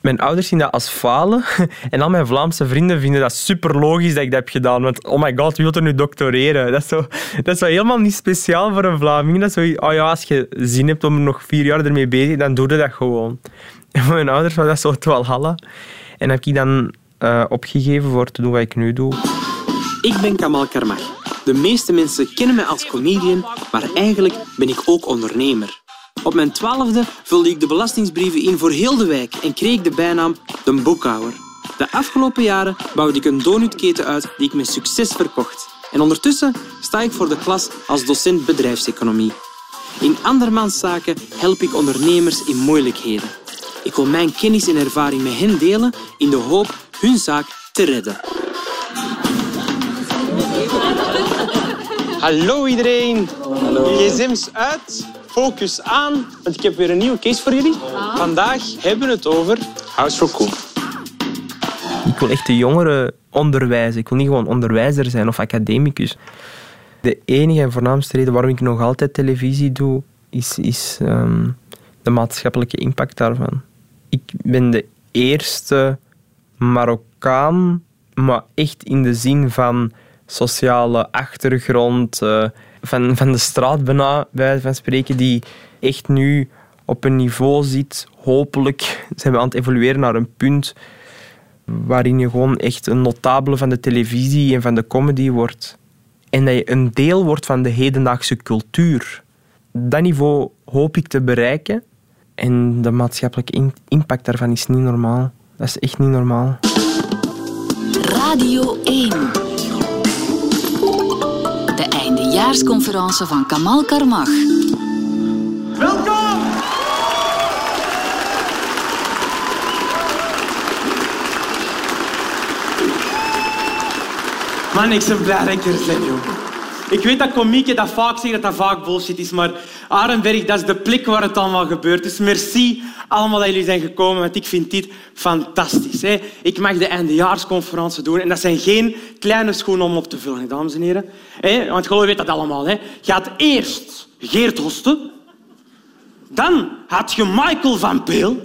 mijn ouders zien dat als falen. En al mijn Vlaamse vrienden vinden dat super logisch dat ik dat heb gedaan. Want, oh my god, wie wil er nu doctoreren? Dat is, zo, dat is helemaal niet speciaal voor een Vlaming. Dat is zo, oh ja, als je zin hebt om nog vier jaar ermee bezig te dan doe je dat gewoon. En mijn ouders was dat zo het walhalla. En heb ik dan uh, opgegeven voor te doen wat ik nu doe. Ik ben Kamal Karmach. De meeste mensen kennen mij als comedian, maar eigenlijk ben ik ook ondernemer. Op mijn twaalfde vulde ik de belastingsbrieven in voor heel de wijk en kreeg de bijnaam de boekhouwer. De afgelopen jaren bouwde ik een donutketen uit die ik met succes verkocht. En ondertussen sta ik voor de klas als docent bedrijfseconomie. In andermans zaken help ik ondernemers in moeilijkheden. Ik wil mijn kennis en ervaring met hen delen in de hoop hun zaak te redden. Hallo iedereen. Hallo. gsm's uit, focus aan, want ik heb weer een nieuwe case voor jullie. Vandaag hebben we het over House for Cool. Ik wil echt de jongeren onderwijzen. Ik wil niet gewoon onderwijzer zijn of academicus. De enige en voornaamste reden waarom ik nog altijd televisie doe, is, is um, de maatschappelijke impact daarvan. Ik ben de eerste Marokkaan, maar echt in de zin van sociale achtergrond, uh, van, van de straat bijna, bij van spreken, die echt nu op een niveau zit. Hopelijk zijn we aan het evolueren naar een punt waarin je gewoon echt een notabele van de televisie en van de comedy wordt. En dat je een deel wordt van de hedendaagse cultuur. Dat niveau hoop ik te bereiken. En de maatschappelijke impact daarvan is niet normaal. Dat is echt niet normaal. Radio 1 eindejaarsconferentie van Kamal Karmach. Welkom! Man, ik ben blij dat ik joh. Ik weet dat komieken dat vaak zeggen, dat dat vaak bullshit is, maar Arenberg, dat is de plek waar het allemaal gebeurt. Dus merci allemaal dat jullie zijn gekomen, want ik vind dit fantastisch. Hè? Ik mag de eindejaarsconferentie doen en dat zijn geen kleine schoenen om op te vullen, dames en heren. Hè? Want geloof weet dat allemaal. Hè? Je had eerst Geert Hosten, dan had je Michael van Peel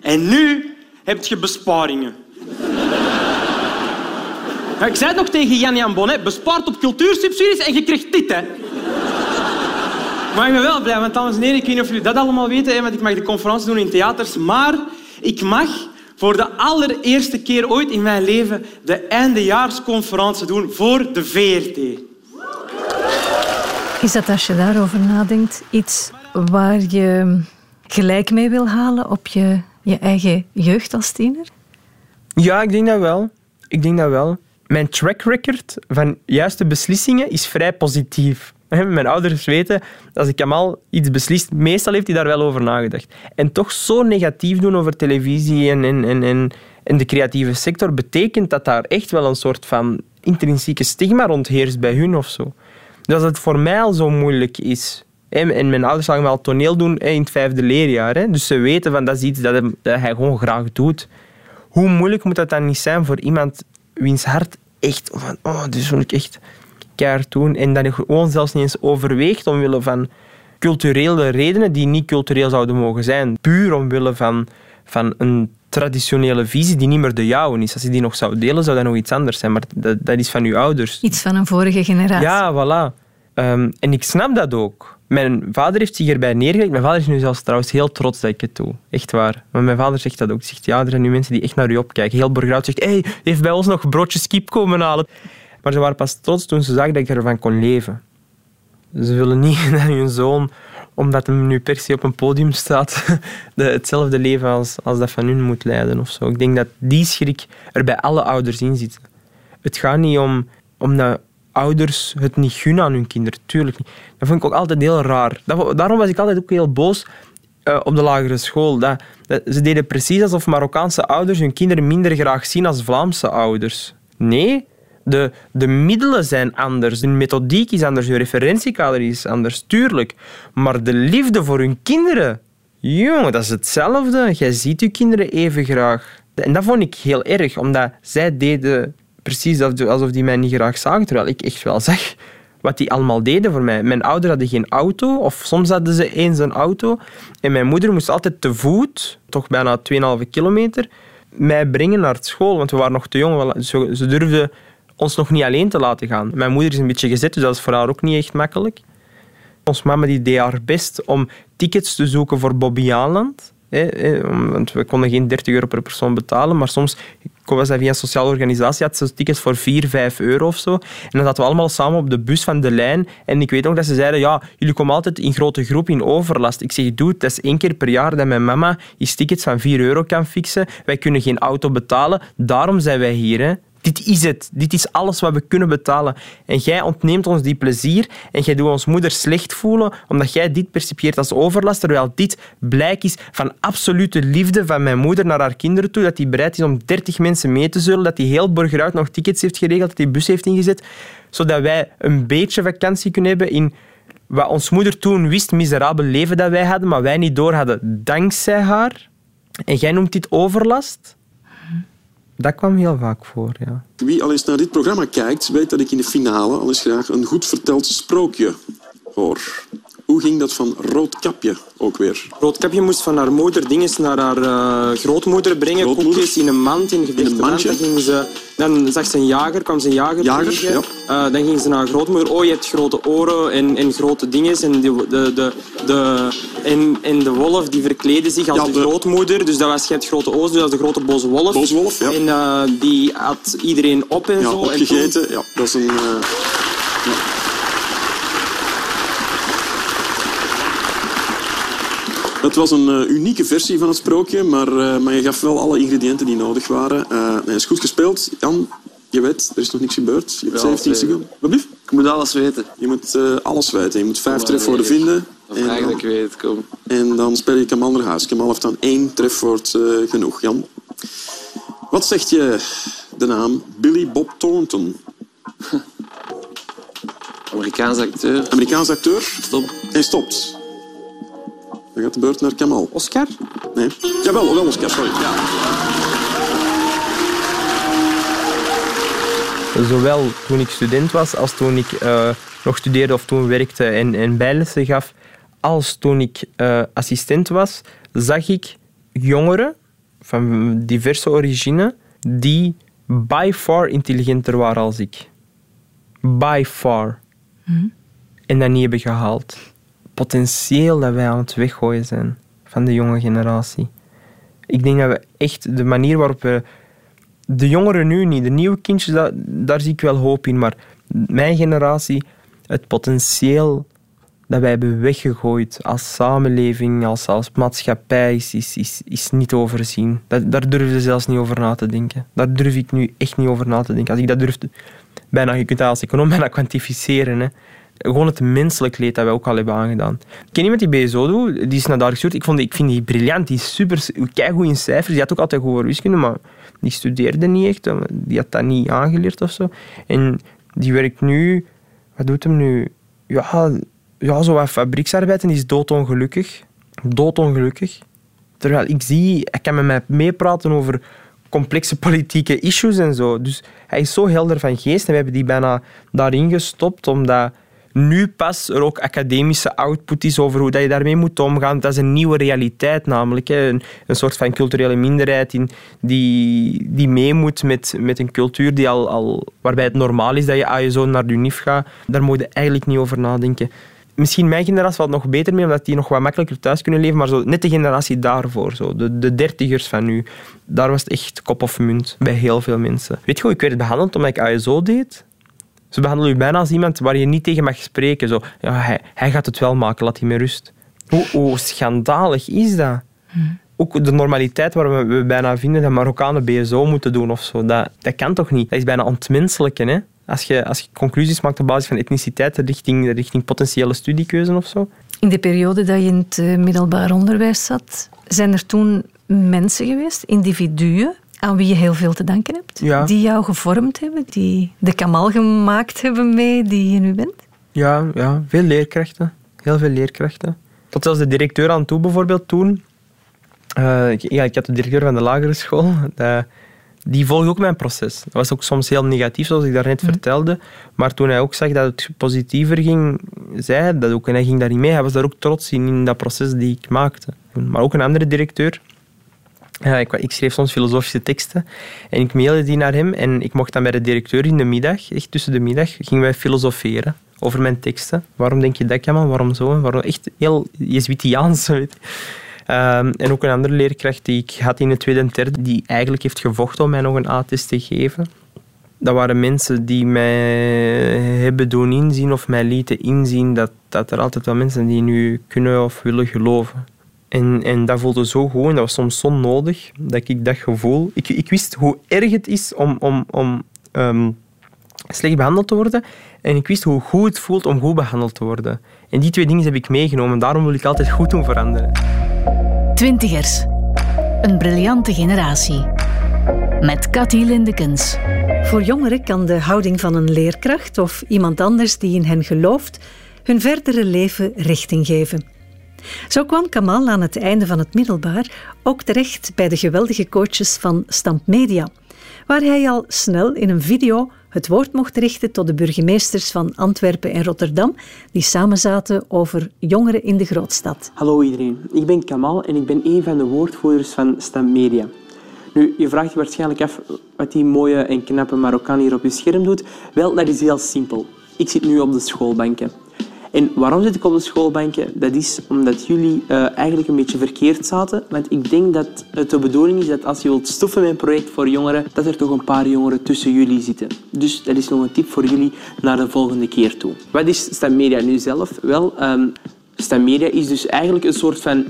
en nu heb je besparingen. Ik zei het nog tegen Jan Jan Bon, hè? bespaard op cultuursubsidies en je krijgt dit. Hè? Maar ik ben wel blij, want dames en heren, ik weet niet of jullie dat allemaal weten, hè, want ik mag de conferentie doen in theaters, maar ik mag voor de allereerste keer ooit in mijn leven de eindejaarsconferentie doen voor de VRT. Is dat als je daarover nadenkt iets waar je gelijk mee wil halen op je, je eigen jeugd als tiener? Ja, ik denk dat wel. Ik denk dat wel. Mijn track record van juiste beslissingen is vrij positief. Mijn ouders weten, als ik al iets beslist, meestal heeft hij daar wel over nagedacht. En toch zo negatief doen over televisie en, en, de creatieve sector, betekent dat daar echt wel een soort van intrinsieke stigma rond heerst bij hun of zo. Dus als het voor mij al zo moeilijk is, en mijn ouders zagen me al toneel doen in het vijfde leerjaar, dus ze weten van dat is iets dat hij, gewoon graag doet. hoe moeilijk moet dat dan niet zijn voor iemand wiens hart echt van, oh, dit wil ik echt keihard doen. En dat je gewoon zelfs niet eens overweegt omwille van culturele redenen die niet cultureel zouden mogen zijn. Puur omwille van, van een traditionele visie die niet meer de jouwe is. Als je die nog zou delen, zou dat nog iets anders zijn. Maar dat, dat is van je ouders. Iets van een vorige generatie. Ja, voilà. Ehm, en ik snap dat ook. Mijn vader heeft zich erbij neergelegd. Mijn vader is nu zelfs trouwens heel trots dat ik het doe. Echt waar. Maar mijn vader zegt dat ook. Hij zegt, ja, er zijn nu mensen die echt naar u opkijken. Heel Borgerhout zegt, hey, heeft bij ons nog broodjes kip komen halen. Maar ze waren pas trots toen ze zagen dat ik ervan kon leven. Ze willen niet dat hun zoon, omdat hij nu per se op een podium staat, de, hetzelfde leven als, als dat van hun moet leiden. Of zo. Ik denk dat die schrik er bij alle ouders in zit. Het gaat niet om, om dat ouders het niet gunnen aan hun kinderen. Tuurlijk niet. Dat vond ik ook altijd heel raar. daarom was ik altijd ook heel boos uh, op de lagere school. Dat, dat, ze deden precies alsof Marokkaanse ouders hun kinderen minder graag zien als Vlaamse ouders. Nee, de, de middelen zijn anders, de methodiek is anders, hun referentiekader is anders, tuurlijk. Maar de liefde voor hun kinderen, jongen, dat is hetzelfde. Jij ziet je kinderen even graag. En dat vond ik heel erg, omdat zij deden precies alsof die mij niet graag zagen, terwijl ik echt wel zag wat die allemaal deden voor mij. Mijn ouders hadden geen auto, of soms hadden ze eens een auto. En mijn moeder moest altijd te voet, toch bijna 2,5 kilometer, mij brengen naar school, want we waren nog te jong. Ze durfden ons nog niet alleen te laten gaan. Mijn moeder is een beetje gezet, dus dat is voor haar ook niet echt makkelijk. Ons mama die deed haar best om tickets te zoeken voor Bobby. Want we konden geen 30 euro per persoon betalen, maar soms was dat via een sociale organisatie, had ze tickets voor 4, 5 euro of zo. En dan zaten we allemaal samen op de bus van de lijn. En ik weet nog dat ze zeiden, ja, jullie komen altijd in grote groep in overlast. Ik zeg, doe dat is één keer per jaar dat mijn mama die tickets van 4 euro kan fixen. Wij kunnen geen auto betalen, daarom zijn wij hier. Dit is het. Dit is alles wat we kunnen betalen. En jij ontneemt ons die plezier en jij doet ons moeder slecht voelen omdat jij dit percipieert als overlast, terwijl dit blijk is van absolute liefde van mijn moeder naar haar kinderen toe, dat hij bereid is om 30 mensen mee te zullen, dat hij heel Borgeruit nog tickets heeft geregeld, dat hij bus heeft ingezet, zodat wij een beetje vakantie kunnen hebben in wat ons moeder toen wist, miserabel leven dat wij hadden, maar wij niet door hadden dankzij haar. En jij noemt dit overlast? Dat kwam heel vaak voor, ja. Wie al eens naar dit programma kijkt, weet dat ik in de finale al eens graag een goed verteld sprookje hoor. Hoe ging dat van Roodkapje ook weer? Roodkapje moest van haar moeder dingen naar haar uh, grootmoeder brengen. Koekjes in een mand, in een, mandje. Dan, gingen ze, dan zag ze een jager, kwam ze een jager, jager. Ja. Uh, dan ging ze naar haar grootmoeder. Oh, je hebt grote oren en, en grote dingen. En de, de, de, de, en, en de wolf die verkleedde zich als ja, de... grootmoeder. Dus dat was, je hebt grote ogen, dus dat was de grote boze wolf. Boze wolf, ja. En uh, die had iedereen op en ja, zo. Opgegeten, en toen... ja. Dat is een... Het was een uh, unieke versie van het sprookje, maar, uh, maar je gaf wel alle ingrediënten die nodig waren. Uh, nee, is goed gespeeld. Jan, je weet, er is nog niks gebeurd. Je hebt ja, 17 seconden. Wat Ik moet alles weten. Je moet alles weten. Je moet vijf oh, trefwoorden vinden. En eigenlijk dan, weet, kom. En dan speel je Kamal naar huis. Kamal heeft dan één trefwoord genoeg. Jan, wat zegt je de naam Billy Bob Thornton? Amerikaans acteur. Amerikaans acteur. Stop. En stopt. Dan gaat de beurt naar Kamal. Oscar? Nee. Jawel, wel Oscar, sorry. Ja. Zowel toen ik student was, als toen ik uh, nog studeerde of toen werkte en, en bijlessen gaf, als toen ik uh, assistent was, zag ik jongeren van diverse origine die by far intelligenter waren als ik. By far. Mm En dat niet hebben gehaald potentieel dat wij aan het weggooien zijn van de jonge generatie. Ik denk dat we echt de manier waarop we. De jongeren nu niet, de nieuwe kindjes, daar zie ik wel hoop in. Maar mijn generatie, het potentieel dat wij hebben weggegooid als samenleving, als, maatschappij, is, is, is, niet overzien. Dat, daar durf je zelfs niet over na te denken. Daar durf ik nu echt niet over na te denken. Als ik dat durf, bijna, je kunt dat als econoom bijna kwantificeren. Hè gewoon het menselijk leed dat wij ook al hebben aangedaan. Ik ken iemand die BSO doet, die is naar daar gestuurd. Ik, vond, ik vind die briljant, die is super, goed in cijfers. Die had ook altijd goed wiskunde, maar die studeerde niet echt. Die had dat niet aangeleerd of zo. En die werkt nu, wat doet hem nu? Ja, ja zo wat fabrieksarbeid en die is doodongelukkig. Doodongelukkig. Terwijl ik zie, hij kan met mij meepraten over complexe politieke issues en zo. Dus hij is zo helder van geest en we hebben die bijna daarin gestopt, omdat nu pas er ook academische output is over hoe dat je daarmee moet omgaan. Dat is een nieuwe realiteit namelijk. Een, een soort van culturele minderheid in, die, die mee moet met, met een cultuur die al, al, waarbij het normaal is dat je aan je zoon naar de UNIF gaat. Daar moet je eigenlijk niet over nadenken. Misschien mijn generatie valt nog beter mee, omdat die nog wat makkelijker thuis kunnen leven. Maar zo, net de generatie daarvoor, zo, de, de dertigers van nu, daar was het echt kop of munt bij heel veel mensen. Weet je hoe ik werd behandeld omdat ik ASO deed? Ze behandelen je bijna als iemand waar je niet tegen mag spreken. Zo, ja, hij, hij gaat het wel maken, laat hij met rust. Hoe, hoe schandalig is dat? Ook de normaliteit waar we, we bijna vinden dat Marokkanen BSO moeten doen of zo. Dat, dat kan toch niet? Dat is bijna ontmenselijken, hè? Als je, als je conclusies maakt op basis van etniciteit richting, richting potentiële studiekeuze of zo. In de periode dat je in het eh, middelbaar onderwijs zat, zijn er toen mensen geweest, individuen, aan wie je heel veel te danken hebt? Ja. Die jou gevormd hebben, die de kamal gemaakt hebben mee die je nu bent? Ja, ja, veel leerkrachten. Heel veel leerkrachten. Tot zelfs de directeur aan toe bijvoorbeeld toen. eh, ik, ja, ik had de directeur van de lagere school. dat- die volgde ook mijn proces. Dat was ook soms heel negatief, zoals ik daarnet vertelde. Maar toen hij ook zag dat het positiever ging, zei hij dat ook. En hij ging daarin mee. Hij was daar ook trots in, in dat proces die ik maakte. Maar ook een andere directeur. Ja, ik, schreef soms filosofische teksten en ik mailde die naar hem en ik mocht dan bij de directeur in de middag, echt tussen de middag, gingen wij filosoferen over mijn teksten. Waarom denk je dat, Kamal? Waarom zo? Waarom? Echt heel Jezuïtiaans. Ehm, en ook een andere leerkracht die ik had in het tweede en derde, die eigenlijk heeft gevochten om mij nog een A-test te geven. Dat waren mensen die mij hebben doen inzien of mij lieten inzien dat, dat er altijd wel mensen die nu kunnen of willen geloven. En, en dat voelde zo goed en dat was soms zo nodig dat ik dat gevoel... Ik, ik wist hoe erg het is om, om, om ehm, slecht behandeld te worden en ik wist hoe goed het voelt om goed behandeld te worden. En die twee dingen heb ik meegenomen. Daarom wil ik altijd goed doen veranderen. Twintigers. Een briljante generatie. Met Cathy Lindekens. Voor jongeren kan de houding van een leerkracht of iemand anders die in hen gelooft hun verdere leven richting geven. Zo kwam Kamal aan het einde van het middelbaar ook terecht bij de geweldige coaches van Stamp Media, waar hij al snel in een video het woord mocht richten tot de burgemeesters van Antwerpen en Rotterdam, die samen zaten over jongeren in de grootstad. Hallo iedereen, ik ben Kamal en ik ben een van de woordvoerders van Stam Media. Nu, je vraagt je waarschijnlijk af wat die mooie en knappe Marokkaan hier op je scherm doet. Wel, dat is heel simpel. Ik zit nu op de schoolbanken. En waarom zit ik op de schoolbanken? Dat is omdat jullie eh, eigenlijk een beetje verkeerd zaten. Want ik denk dat het de bedoeling is dat als je wilt stoffen met een project voor jongeren, dat er toch een paar jongeren tussen jullie zitten. Dus dat is nog een tip voor jullie naar de volgende keer toe. Wat is Stam Media nu zelf? Wel, ehm Stam Media is dus eigenlijk een soort van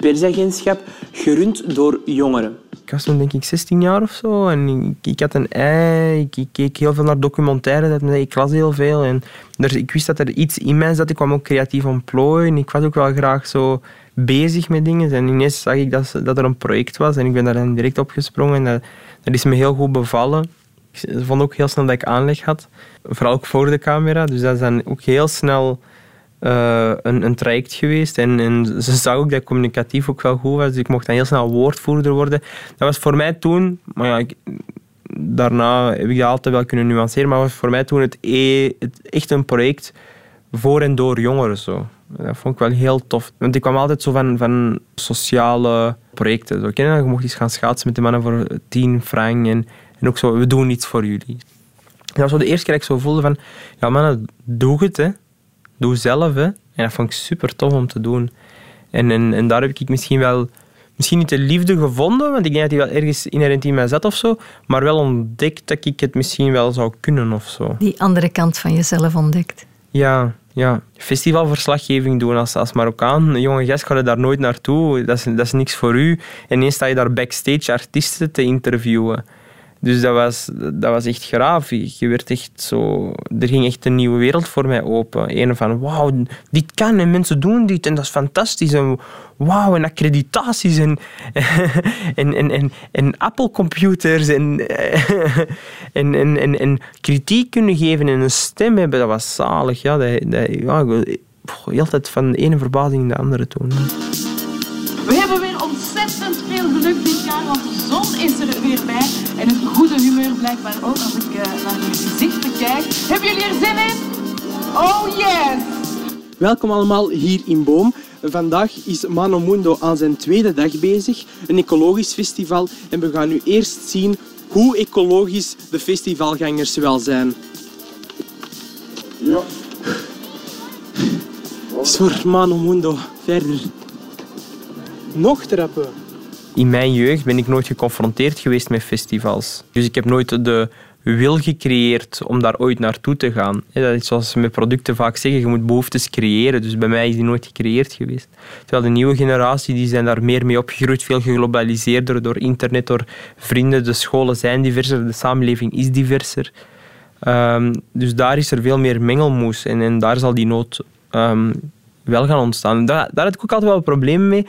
persagentschap gerund door jongeren. Ik was toen denk ik 16 jaar of zo en ik, ik had een ei, ik, ik keek heel veel naar documentaires, ik las heel veel en er, ik wist dat er iets in mij zat. Ik kwam ook creatief ontplooien, ik was ook wel graag zo bezig met dingen en ineens zag ik dat, dat er een project was en ik ben daar dan direct op gesprongen en dat, dat is me heel goed bevallen. Ik vond ook heel snel dat ik aanleg had, vooral ook voor de camera, dus dat is dan ook heel snel eh, een, een traject geweest. En, en ze zag ook dat ik communicatief ook wel goed was. Dus ik mocht dan heel snel woordvoerder worden. Dat was voor mij toen... Maar ja, daarna heb ik dat altijd wel kunnen nuanceren. Maar was voor mij toen het, e- het echt een project voor en door jongeren. Zo. Dat vond ik wel heel tof. Want ik kwam altijd zo van, van sociale projecten. Zo, ken je? Je mocht eens gaan schaatsen met de mannen voor 10 frank. En, en ook zo, we doen iets voor jullie. Dat was zo de eerste keer dat ik zo voelde van... Ja mannen, doe het hè doe zelf. Hè. En dat vond ik super tof om te doen. En, en, en daar heb ik misschien wel, misschien niet de liefde gevonden, want ik denk dat die wel ergens inherent in mij zat of zo, maar wel ontdekt dat ik het misschien wel zou kunnen of zo. Die andere kant van jezelf ontdekt. Ja, ja. Festivalverslaggeving doen als, als Marokkaan. Een jonge gast ga je daar nooit naartoe. Dat is, dat is niks voor u. En ineens sta je daar backstage artiesten te interviewen. Dus dat was, dat was echt graaf. Je werd echt zo, er ging echt een nieuwe wereld voor mij open. Een van, wauw, dit kan en mensen doen dit en dat is fantastisch. En wauw, en accreditaties en, en, en, en, Apple-computers en, en, en, en, kritiek kunnen geven en een stem hebben, dat was zalig. Ja, dat, dat, ja, van de ene verbazing in de andere toen. Blijkbaar ook als ik uh, naar de gezichten kijk. Hebben jullie er zin in? Oh yes! Welkom allemaal hier in Boom. Vandaag is Mano Mundo aan zijn tweede dag bezig, een ecologisch festival. En we gaan nu eerst zien hoe ecologisch de festivalgangers wel zijn. Ja. Voor Mano Mundo verder. Nog trappen. In mijn jeugd ben ik nooit geconfronteerd geweest met festivals. Dus ik heb nooit de wil gecreëerd om daar ooit naartoe te gaan. Dat is zoals ze met producten vaak zeggen, je moet behoeftes creëren. Dus bij mij is die nooit gecreëerd geweest. Terwijl de nieuwe generatie die zijn daar meer mee opgegroeid, veel geglobaliseerder door internet, door vrienden. De scholen zijn diverser, de samenleving is diverser. Um, dus daar is er veel meer mengelmoes en, daar zal die nood um, wel gaan ontstaan. Daar heb ik ook altijd wel problemen mee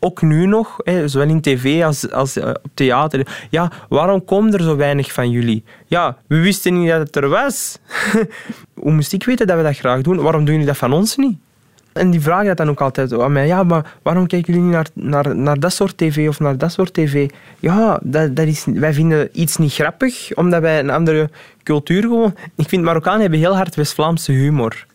ook nu nog, zowel in tv als, als uh, op theater. Ja, waarom komen er zo weinig van jullie? Ja, we wisten niet dat het er was. Hoe moest ik weten dat we dat graag doen? Waarom doen jullie dat van ons niet? En die vragen dat dan ook altijd aan. Ja, maar waarom kijken jullie niet naar, naar, naar dat soort tv of naar dat soort tv? Ja, dat, dat is, wij vinden iets niet grappig, omdat wij een andere cultuur gewoon... Ik vind Marokkanen hebben heel hard West-Vlaamse humor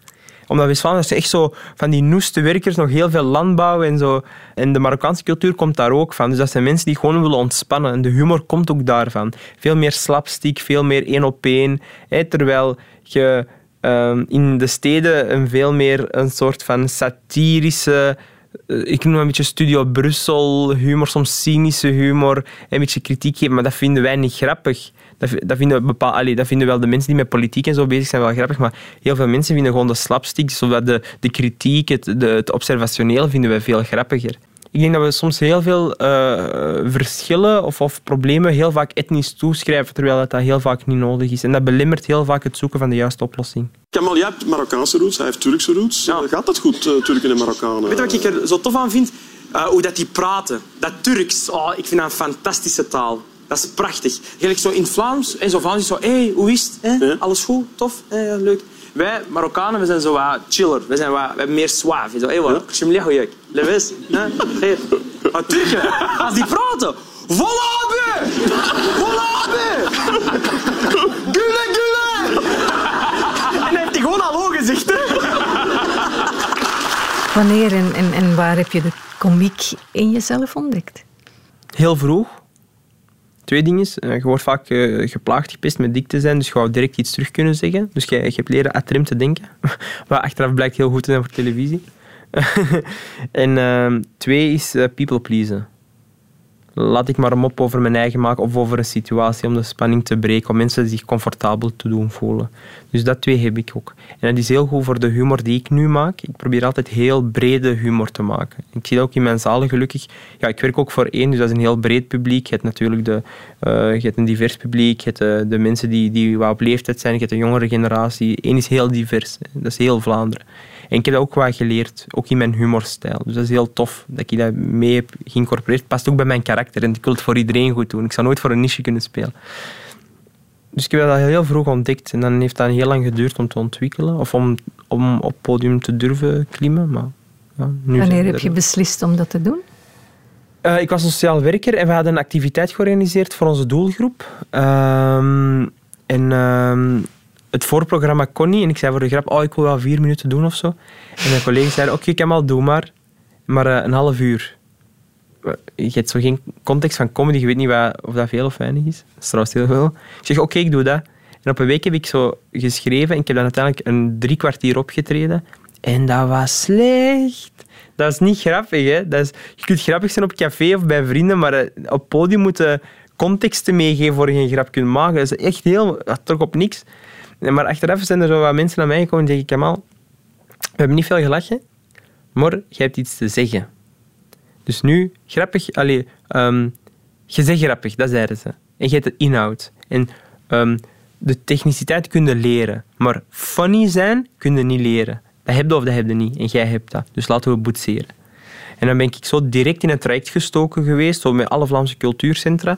omdat West-Vlaanderen is echt zo van die noeste werkers, nog heel veel landbouw en zo. En de Marokkaanse cultuur komt daar ook van. Dus dat zijn mensen die gewoon willen ontspannen. En de humor komt ook daarvan. Veel meer slapstick, veel meer één op één. Terwijl je ehm, in de steden een veel meer een soort van satirische eh, ik noem een beetje Studio Brussel humor, soms cynische humor, een beetje kritiek geven, maar dat vinden wij niet grappig. Dat, vinden bepaal, allee, dat vinden wel de mensen die met politiek en zo bezig zijn wel grappig, maar heel veel mensen vinden gewoon de slapstick, zowel de, de kritiek, het, de, het observationeel vinden wij veel grappiger. Ik denk dat we soms heel veel uh, verschillen of, of, problemen heel vaak etnisch toeschrijven, terwijl dat, dat heel vaak niet nodig is. En dat belemmert heel vaak het zoeken van de juiste oplossing. Kamal, jij hebt Marokkaanse roots, hij heeft Turkse roots. Ja. Gaat dat goed, uh, Turken en Marokkanen? Weet je wat ik er zo tof aan vind? Uh, hoe dat die praten. Dat Turks, oh, ik vind dat een fantastische taal. Dat is prachtig. Gelijk zo in het Vlaams, en zo Vlaams is zo, hé, hey, hoe is het? Hè? Ja. Alles goed? Tof? Hè? Leuk. Wij, Marokkanen, we zijn zo wat chiller. We, zijn wat, we hebben meer suave. Zo, hé, wat? Leuk, Levis. Hey. Maar Turken, als die praten... Voilà, be! Voilà, be! Gule, gule! En dan heeft hij gewoon al gezegd, hè? Wanneer en, en, en waar heb je de komiek in jezelf ontdekt? Heel vroeg twee dingen. Eh, je wordt vaak uh, geplaagd, gepest met dik te zijn, dus je wou direct iets terug kunnen zeggen. Dus je, je hebt leren atrem te denken, wat achteraf blijkt heel goed te zijn voor televisie. en uh, twee is uh, people pleasen laat ik maar een mop over mijn eigen maken of over een situatie om de spanning te breken, om mensen zich comfortabel te doen voelen. Dus dat twee heb ik ook. En dat is heel goed voor de humor die ik nu maak. Ik probeer altijd heel brede humor te maken. Ik zie dat ook in mijn zalen gelukkig. Ja, ik werk ook voor één, dus dat is een heel breed publiek. Je hebt natuurlijk de, uh, je hebt een divers publiek, je hebt de, de mensen die, die op leeftijd zijn, je hebt de jongere generatie. Eén is heel divers, dat is heel Vlaanderen. En ik heb dat ook wat geleerd, ook in mijn humorstijl. Dus dat is heel tof dat ik dat mee heb geïncorporeerd. Past ook bij mijn karakter en ik wil het voor iedereen goed doen. Ik zou nooit voor een niche kunnen spelen. Dus ik heb dat heel vroeg ontdekt en dan heeft dat heel lang geduurd om te ontwikkelen of om, om op podium te durven klimmen. Maar, ja, nu Wanneer heb je beslist om dat te doen? Uh, ik was sociaal werker en we hadden een activiteit georganiseerd voor onze doelgroep. Uh, en uh, het voorprogramma kon niet. En ik zei voor de grap, oh, ik wil wel vier minuten doen of zo. En mijn collega's zeiden, oké, okay, al doe maar. Maar uh, een half uur. Je hebt zo geen context van comedy, je weet niet wat, of dat veel of weinig is. Dat is trouwens heel veel. Ik zeg, oké, ik doe dat. En op een week heb ik zo geschreven en ik heb dan uiteindelijk een drie kwartier opgetreden. En dat was slecht. Dat is niet grappig, hè. Dat is, je kunt grappig zijn op café of bij vrienden, maar uh, op podium moeten contexten meegeven voor je een grap kunt maken. Dat is echt heel... Dat trok op niks. Maar achteraf zijn er zo wat mensen naar mij gekomen en zeggen, Kamal, we hebben niet veel gelachen, maar je hebt iets te zeggen. Dus nu, grappig, allee, um, je zegt grappig, dat zeiden ze. En je hebt de inhoud. En um, de techniciteit kun je leren, maar funny zijn kun je niet leren. Dat heb je of dat heb je niet. En jij hebt dat. Dus laten we boetseren. En dan ben ik zo direct in het traject gestoken geweest, zo met alle Vlaamse cultuurcentra.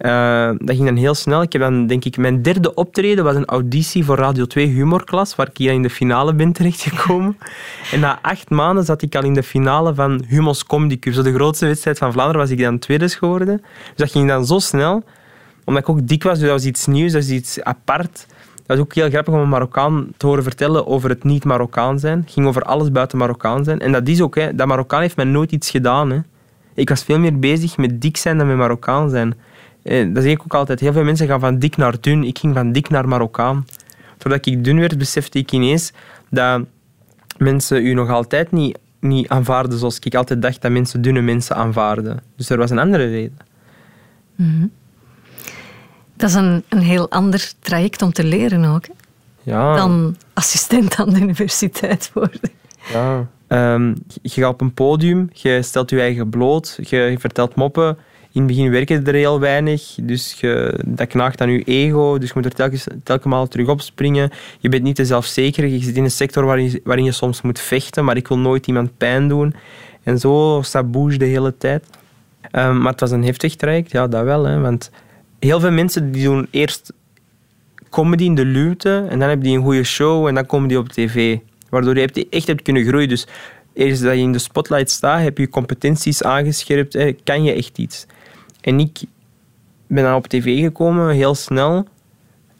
Uh, dat ging dan heel snel. Ik heb dan, denk ik, mijn derde optreden was een auditie voor Radio 2 Humorklas, waar ik hier in de finale ben terechtgekomen. en na acht maanden zat ik al in de finale van Humos Comedy Cup. Zo de grootste wedstrijd van Vlaanderen was ik dan tweede geworden. Dus dat ging dan zo snel. Omdat ik ook dik was, dus dat was iets nieuws, dat was iets apart. Dat was ook heel grappig om een Marokkaan te horen vertellen over het niet Marokkaan zijn. Het ging over alles buiten Marokkaan zijn. En dat is ook, hè, dat Marokkaan heeft mij nooit iets gedaan. Hè. Ik was veel meer bezig met dik zijn dan met Marokkaan zijn. Eh, dat zeg ik ook altijd. Heel veel mensen gaan van dik naar dun. Ik ging van dik naar Marokkaan. Voordat ik dun werd, besefte ik ineens dat mensen u nog altijd niet, niet aanvaarden zoals ik altijd dacht dat mensen dunne mensen aanvaarden. Dus er was een andere reden. Mhm. Dat is een, een heel ander traject om te leren ook. Ja. Dan assistent aan de universiteit worden. Ja. Um, je gaat op een podium, je stelt je eigen bloot, je vertelt moppen in het begin werken er heel weinig, dus dat knaagt aan je ego. Dus je moet er telkens, telkens terug opspringen. Je bent niet te zelfzeker. Je zit in een sector waarin, waarin je soms moet vechten, maar ik wil nooit iemand pijn doen. En zo sabouche de hele tijd. Um, maar het was een heftig traject, ja, dat wel. Hè, want heel veel mensen die doen eerst comedy in de luwte en dan heb je een goede show en dan komen die op tv. Waardoor je echt hebt kunnen groeien. Dus eerst dat je in de spotlight staat, heb je competenties aangescherpt, kan je echt iets. En ik ben dan op tv gekomen, heel snel.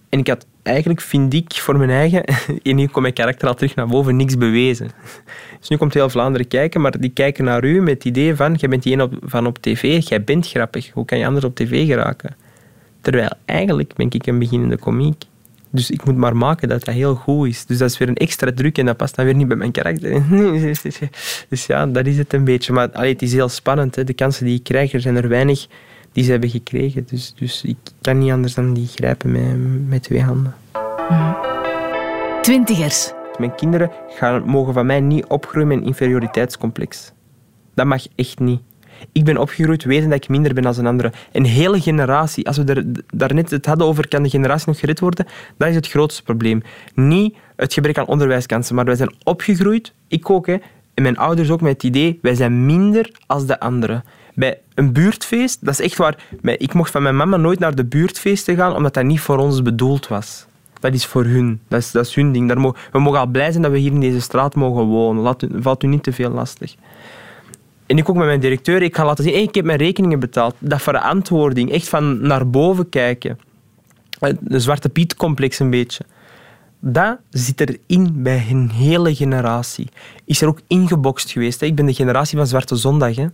En ik had eigenlijk, vind ik, voor mijn eigen... En nu komt mijn karakter al terug naar boven, niks bewezen. Dus nu komt heel Vlaanderen kijken, maar die kijken naar u met het idee van... Jij bent die een op, van op tv, jij bent grappig. Hoe kan je anders op tv geraken? Terwijl eigenlijk ben ik een beginnende komiek. Dus ik moet maar maken dat dat heel goed is. Dus dat is weer een extra druk en dat past dan weer niet bij mijn karakter. Dus ja, dat is het een beetje. Maar allee, het is heel spannend. Hè. De kansen die ik krijg, er zijn er weinig die ze hebben gekregen. Dus, dus ik kan niet anders dan die grijpen met, met twee handen. Twintigers. Mijn kinderen gaan, mogen van mij niet opgroeien met een inferioriteitscomplex. Dat mag echt niet. Ik ben opgegroeid weten dat ik minder ben dan een andere. Een hele generatie, als we er, daarnet het hadden over kan de generatie nog gered worden, dat is het grootste probleem. Niet het gebrek aan onderwijskansen, maar wij zijn opgegroeid, ik ook, hè, en mijn ouders ook, met het idee, wij zijn minder als de anderen bij een buurtfeest, dat is echt waar. Ik mocht van mijn mama nooit naar de buurtfeesten gaan, omdat dat niet voor ons bedoeld was. Dat is voor hun. Dat is, dat is hun ding. We mogen al blij zijn dat we hier in deze straat mogen wonen. Laat, valt u niet te veel lastig. En ik ook met mijn directeur, ik ga laten zien, hey, ik heb mijn rekeningen betaald. Dat verantwoording, echt van naar boven kijken. De Zwarte Piet-complex een beetje. Dat zit erin bij een hele generatie. Is er ook ingebokst geweest. Ik ben de generatie van Zwarte Zondag. Hè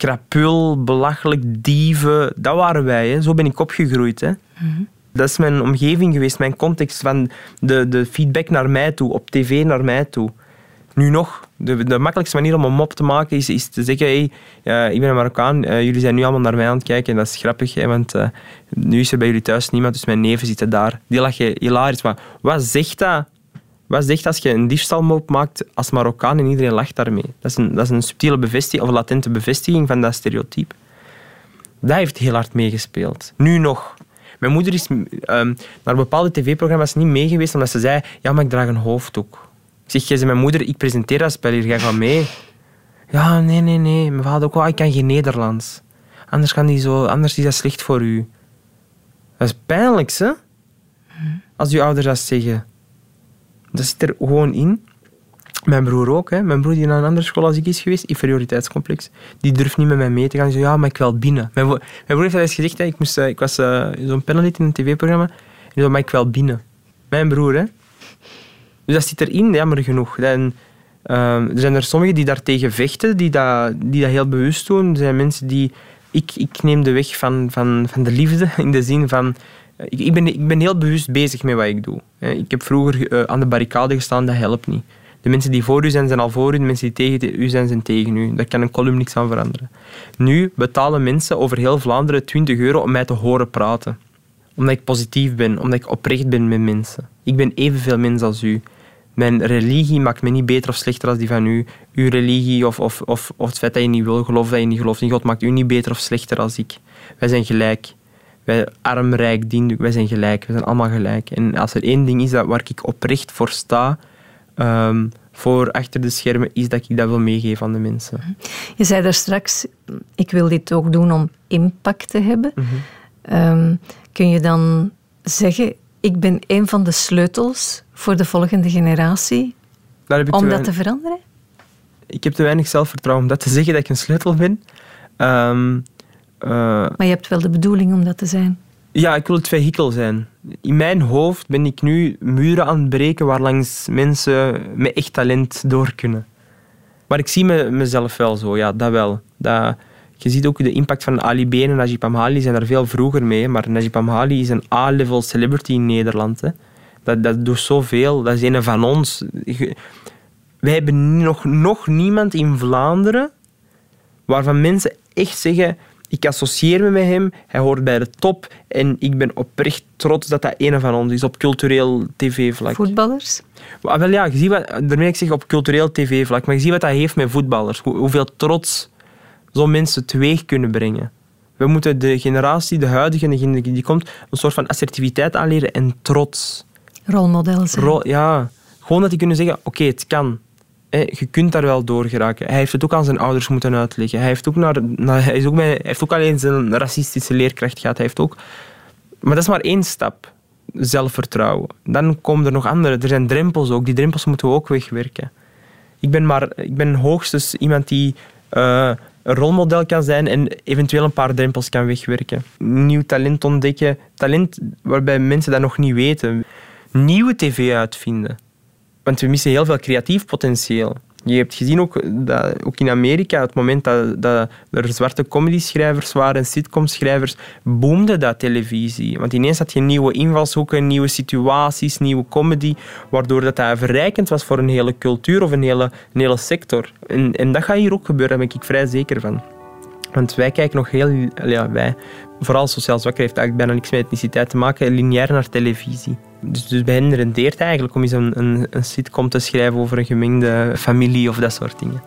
krapul, belachelijk, dieven. Dat waren wij. Hè. Zo ben ik opgegroeid. Hè. Mhm. Dat is mijn omgeving geweest, mijn context van de, de feedback naar mij toe, op tv naar mij toe. Nu nog, de, de makkelijkste manier om een mop te maken is, is te zeggen: hey, uh, ik ben een Marokkaan, uh, jullie zijn nu allemaal naar mij aan het kijken. En dat is grappig, hè, want uh, nu is er bij jullie thuis niemand, dus mijn neven zitten daar. Die lachen hilarisch. Maar wat zegt dat wat zegt als je een diefstalmop maakt als Marokkaan en iedereen lacht daarmee? Dat is een, dat is een subtiele bevestiging of latente bevestiging van dat stereotype. Dat heeft heel hard meegespeeld. Nu nog. Mijn moeder is um, naar bepaalde tv-programma's niet meegeweest omdat ze zei: Ja, maar ik draag een hoofddoek. Ik zeg: Jij ze mijn moeder, ik presenteer dat spel hier, ga gaan mee. Ja, nee, nee, nee. Mijn vader ook, oh, ik kan geen Nederlands. Anders, kan die zo, anders is dat slecht voor u. Dat is pijnlijk, hè? Als je ouders dat zeggen. Dat zit er gewoon in. Mijn broer ook. Hè. Mijn broer die naar een andere school als ik is geweest, inferioriteitscomplex, die durft niet met mij mee te gaan. Die zegt, ja, maar ik wil binnen. Mijn, broer heeft eens gezegd, hè, ik, moest, eh, ik was uh, zo'n panelist in een tv-programma, en die zei, maar ik wil binnen. Mijn broer, hè. Dus dat zit erin, jammer genoeg. En, uh, er zijn er sommigen die daartegen vechten, die dat, die dat heel bewust doen. Er zijn mensen die... Ik, ik neem de weg van, van, van de liefde, in de zin van ik, ik, ben, ik ben heel bewust bezig met wat ik doe. Ik heb vroeger eh, aan de barricade gestaan, dat helpt niet. De mensen die voor u zijn, zijn al voor u. De mensen die tegen u zijn, zijn tegen u. Daar kan een column niks aan veranderen. Nu betalen mensen over heel Vlaanderen 20 euro om mij te horen praten. Omdat ik positief ben, omdat ik oprecht ben met mensen. Ik ben evenveel mens als u. Mijn religie maakt me niet beter of slechter als die van u. Uw religie of, of, of, of het feit dat je niet wil geloven, dat je niet gelooft in God, maakt u niet beter of slechter als ik. Wij zijn gelijk. Wij arm, rijk, dien, wij zijn gelijk. We zijn allemaal gelijk. En als er één ding is dat, waar ik oprecht voor sta, um, voor achter de schermen, is dat ik dat wil meegeven aan de mensen. Je zei daar straks, ik wil dit ook doen om impact te hebben. Mhm. Ehm, kun je dan zeggen, ik ben een van de sleutels voor de volgende generatie Daar heb ik om te dat weinig- te veranderen? Ik heb te weinig zelfvertrouwen om dat te zeggen dat ik een sleutel ben. Ehm, eh, Maar je hebt wel de bedoeling om dat te zijn. Ja, ik wil het vehikel zijn. In mijn hoofd ben ik nu muren aan het breken waar langs mensen met echt talent door kunnen. Maar ik zie me, mezelf wel zo, ja, dat wel. Dat, je ziet ook de impact van Ali B en Najib Amhali zijn er veel vroeger mee, maar Najib Amhali is een A-level celebrity in Nederland. Hè. Dat, dat doet zoveel, dat is een van ons. Wij hebben nog, nog niemand in Vlaanderen waarvan mensen echt zeggen: ik associeer me met hem, hij hoort bij de top en ik ben oprecht trots dat dat een van ons is op cultureel tv-vlak. Voetballers? Wel ja, je ziet wat, daarmee ik zeg op cultureel tv-vlak, maar je ziet wat dat heeft met voetballers. Hoe- hoeveel trots zo'n mensen teweeg kunnen brengen. We moeten de generatie, de huidige generatie die komt, een soort van assertiviteit aanleren en trots. Rolmodel zijn. Ja, gewoon dat die kunnen zeggen, oké, het kan. Je kunt daar wel door geraken. Hij heeft het ook aan zijn ouders moeten uitleggen. Hij heeft ook, naar, naar- hij is ook, bij, hij heeft ook alleen zijn racistische leerkracht gehad. Hij heeft ook... Maar dat is maar één stap. Zelfvertrouwen. Dan komen er nog andere. Er zijn drempels ook. Die drempels moeten we ook wegwerken. Ik ben, maar, ik ben hoogstens iemand die eh, een rolmodel kan zijn en eventueel een paar drempels kan wegwerken. Nieuw talent ontdekken. Talent waarbij mensen dat nog niet weten. Nieuwe tv uitvinden. Want we missen heel veel creatief potentieel. Je hebt gezien ook dat ook in Amerika, het moment dat, dat er zwarte comedyschrijvers waren en sitcomschrijvers, boomde dat televisie. Want ineens had je nieuwe invalshoeken, nieuwe situaties, nieuwe comedy, waardoor dat, dat verrijkend was voor een hele cultuur of een hele, een hele sector. En, en dat gaat hier ook gebeuren, daar ben ik vrij zeker van. Want wij kijken nog heel, ja, wij, vooral sociaal zwakker heeft eigenlijk bijna niks met etniciteit te maken, lineair naar televisie. Dus, dus bij hen rendeert eigenlijk om eens een, een, een sitcom te schrijven over een gemengde familie of dat soort dingen.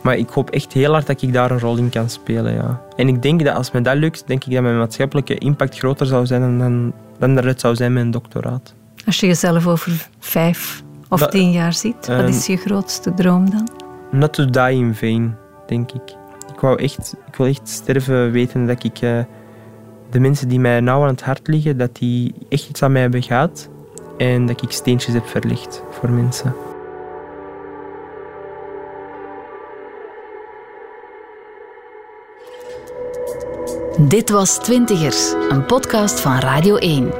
Maar ik hoop echt heel hard dat ik daar een rol in kan spelen. Ja. En ik denk dat als me dat lukt, denk ik dat mijn maatschappelijke impact groter zou zijn dan, dan dat het zou zijn met een doctoraat. Als je jezelf over vijf of Dat- tien jaar ziet, wat ehm, is je grootste droom dan? Not to die in vain, denk ik. Ik, wou echt, ik wil echt sterven weten dat ik eh, de mensen die mij nauw aan het hart liggen, dat die echt iets aan mij hebben gehad en dat ik steentjes heb verlicht voor mensen. Dit was Twintigers, een podcast van Radio 1.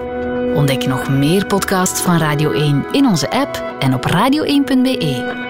Ontdek nog meer podcasts van Radio 1 in onze app en op radio1.be.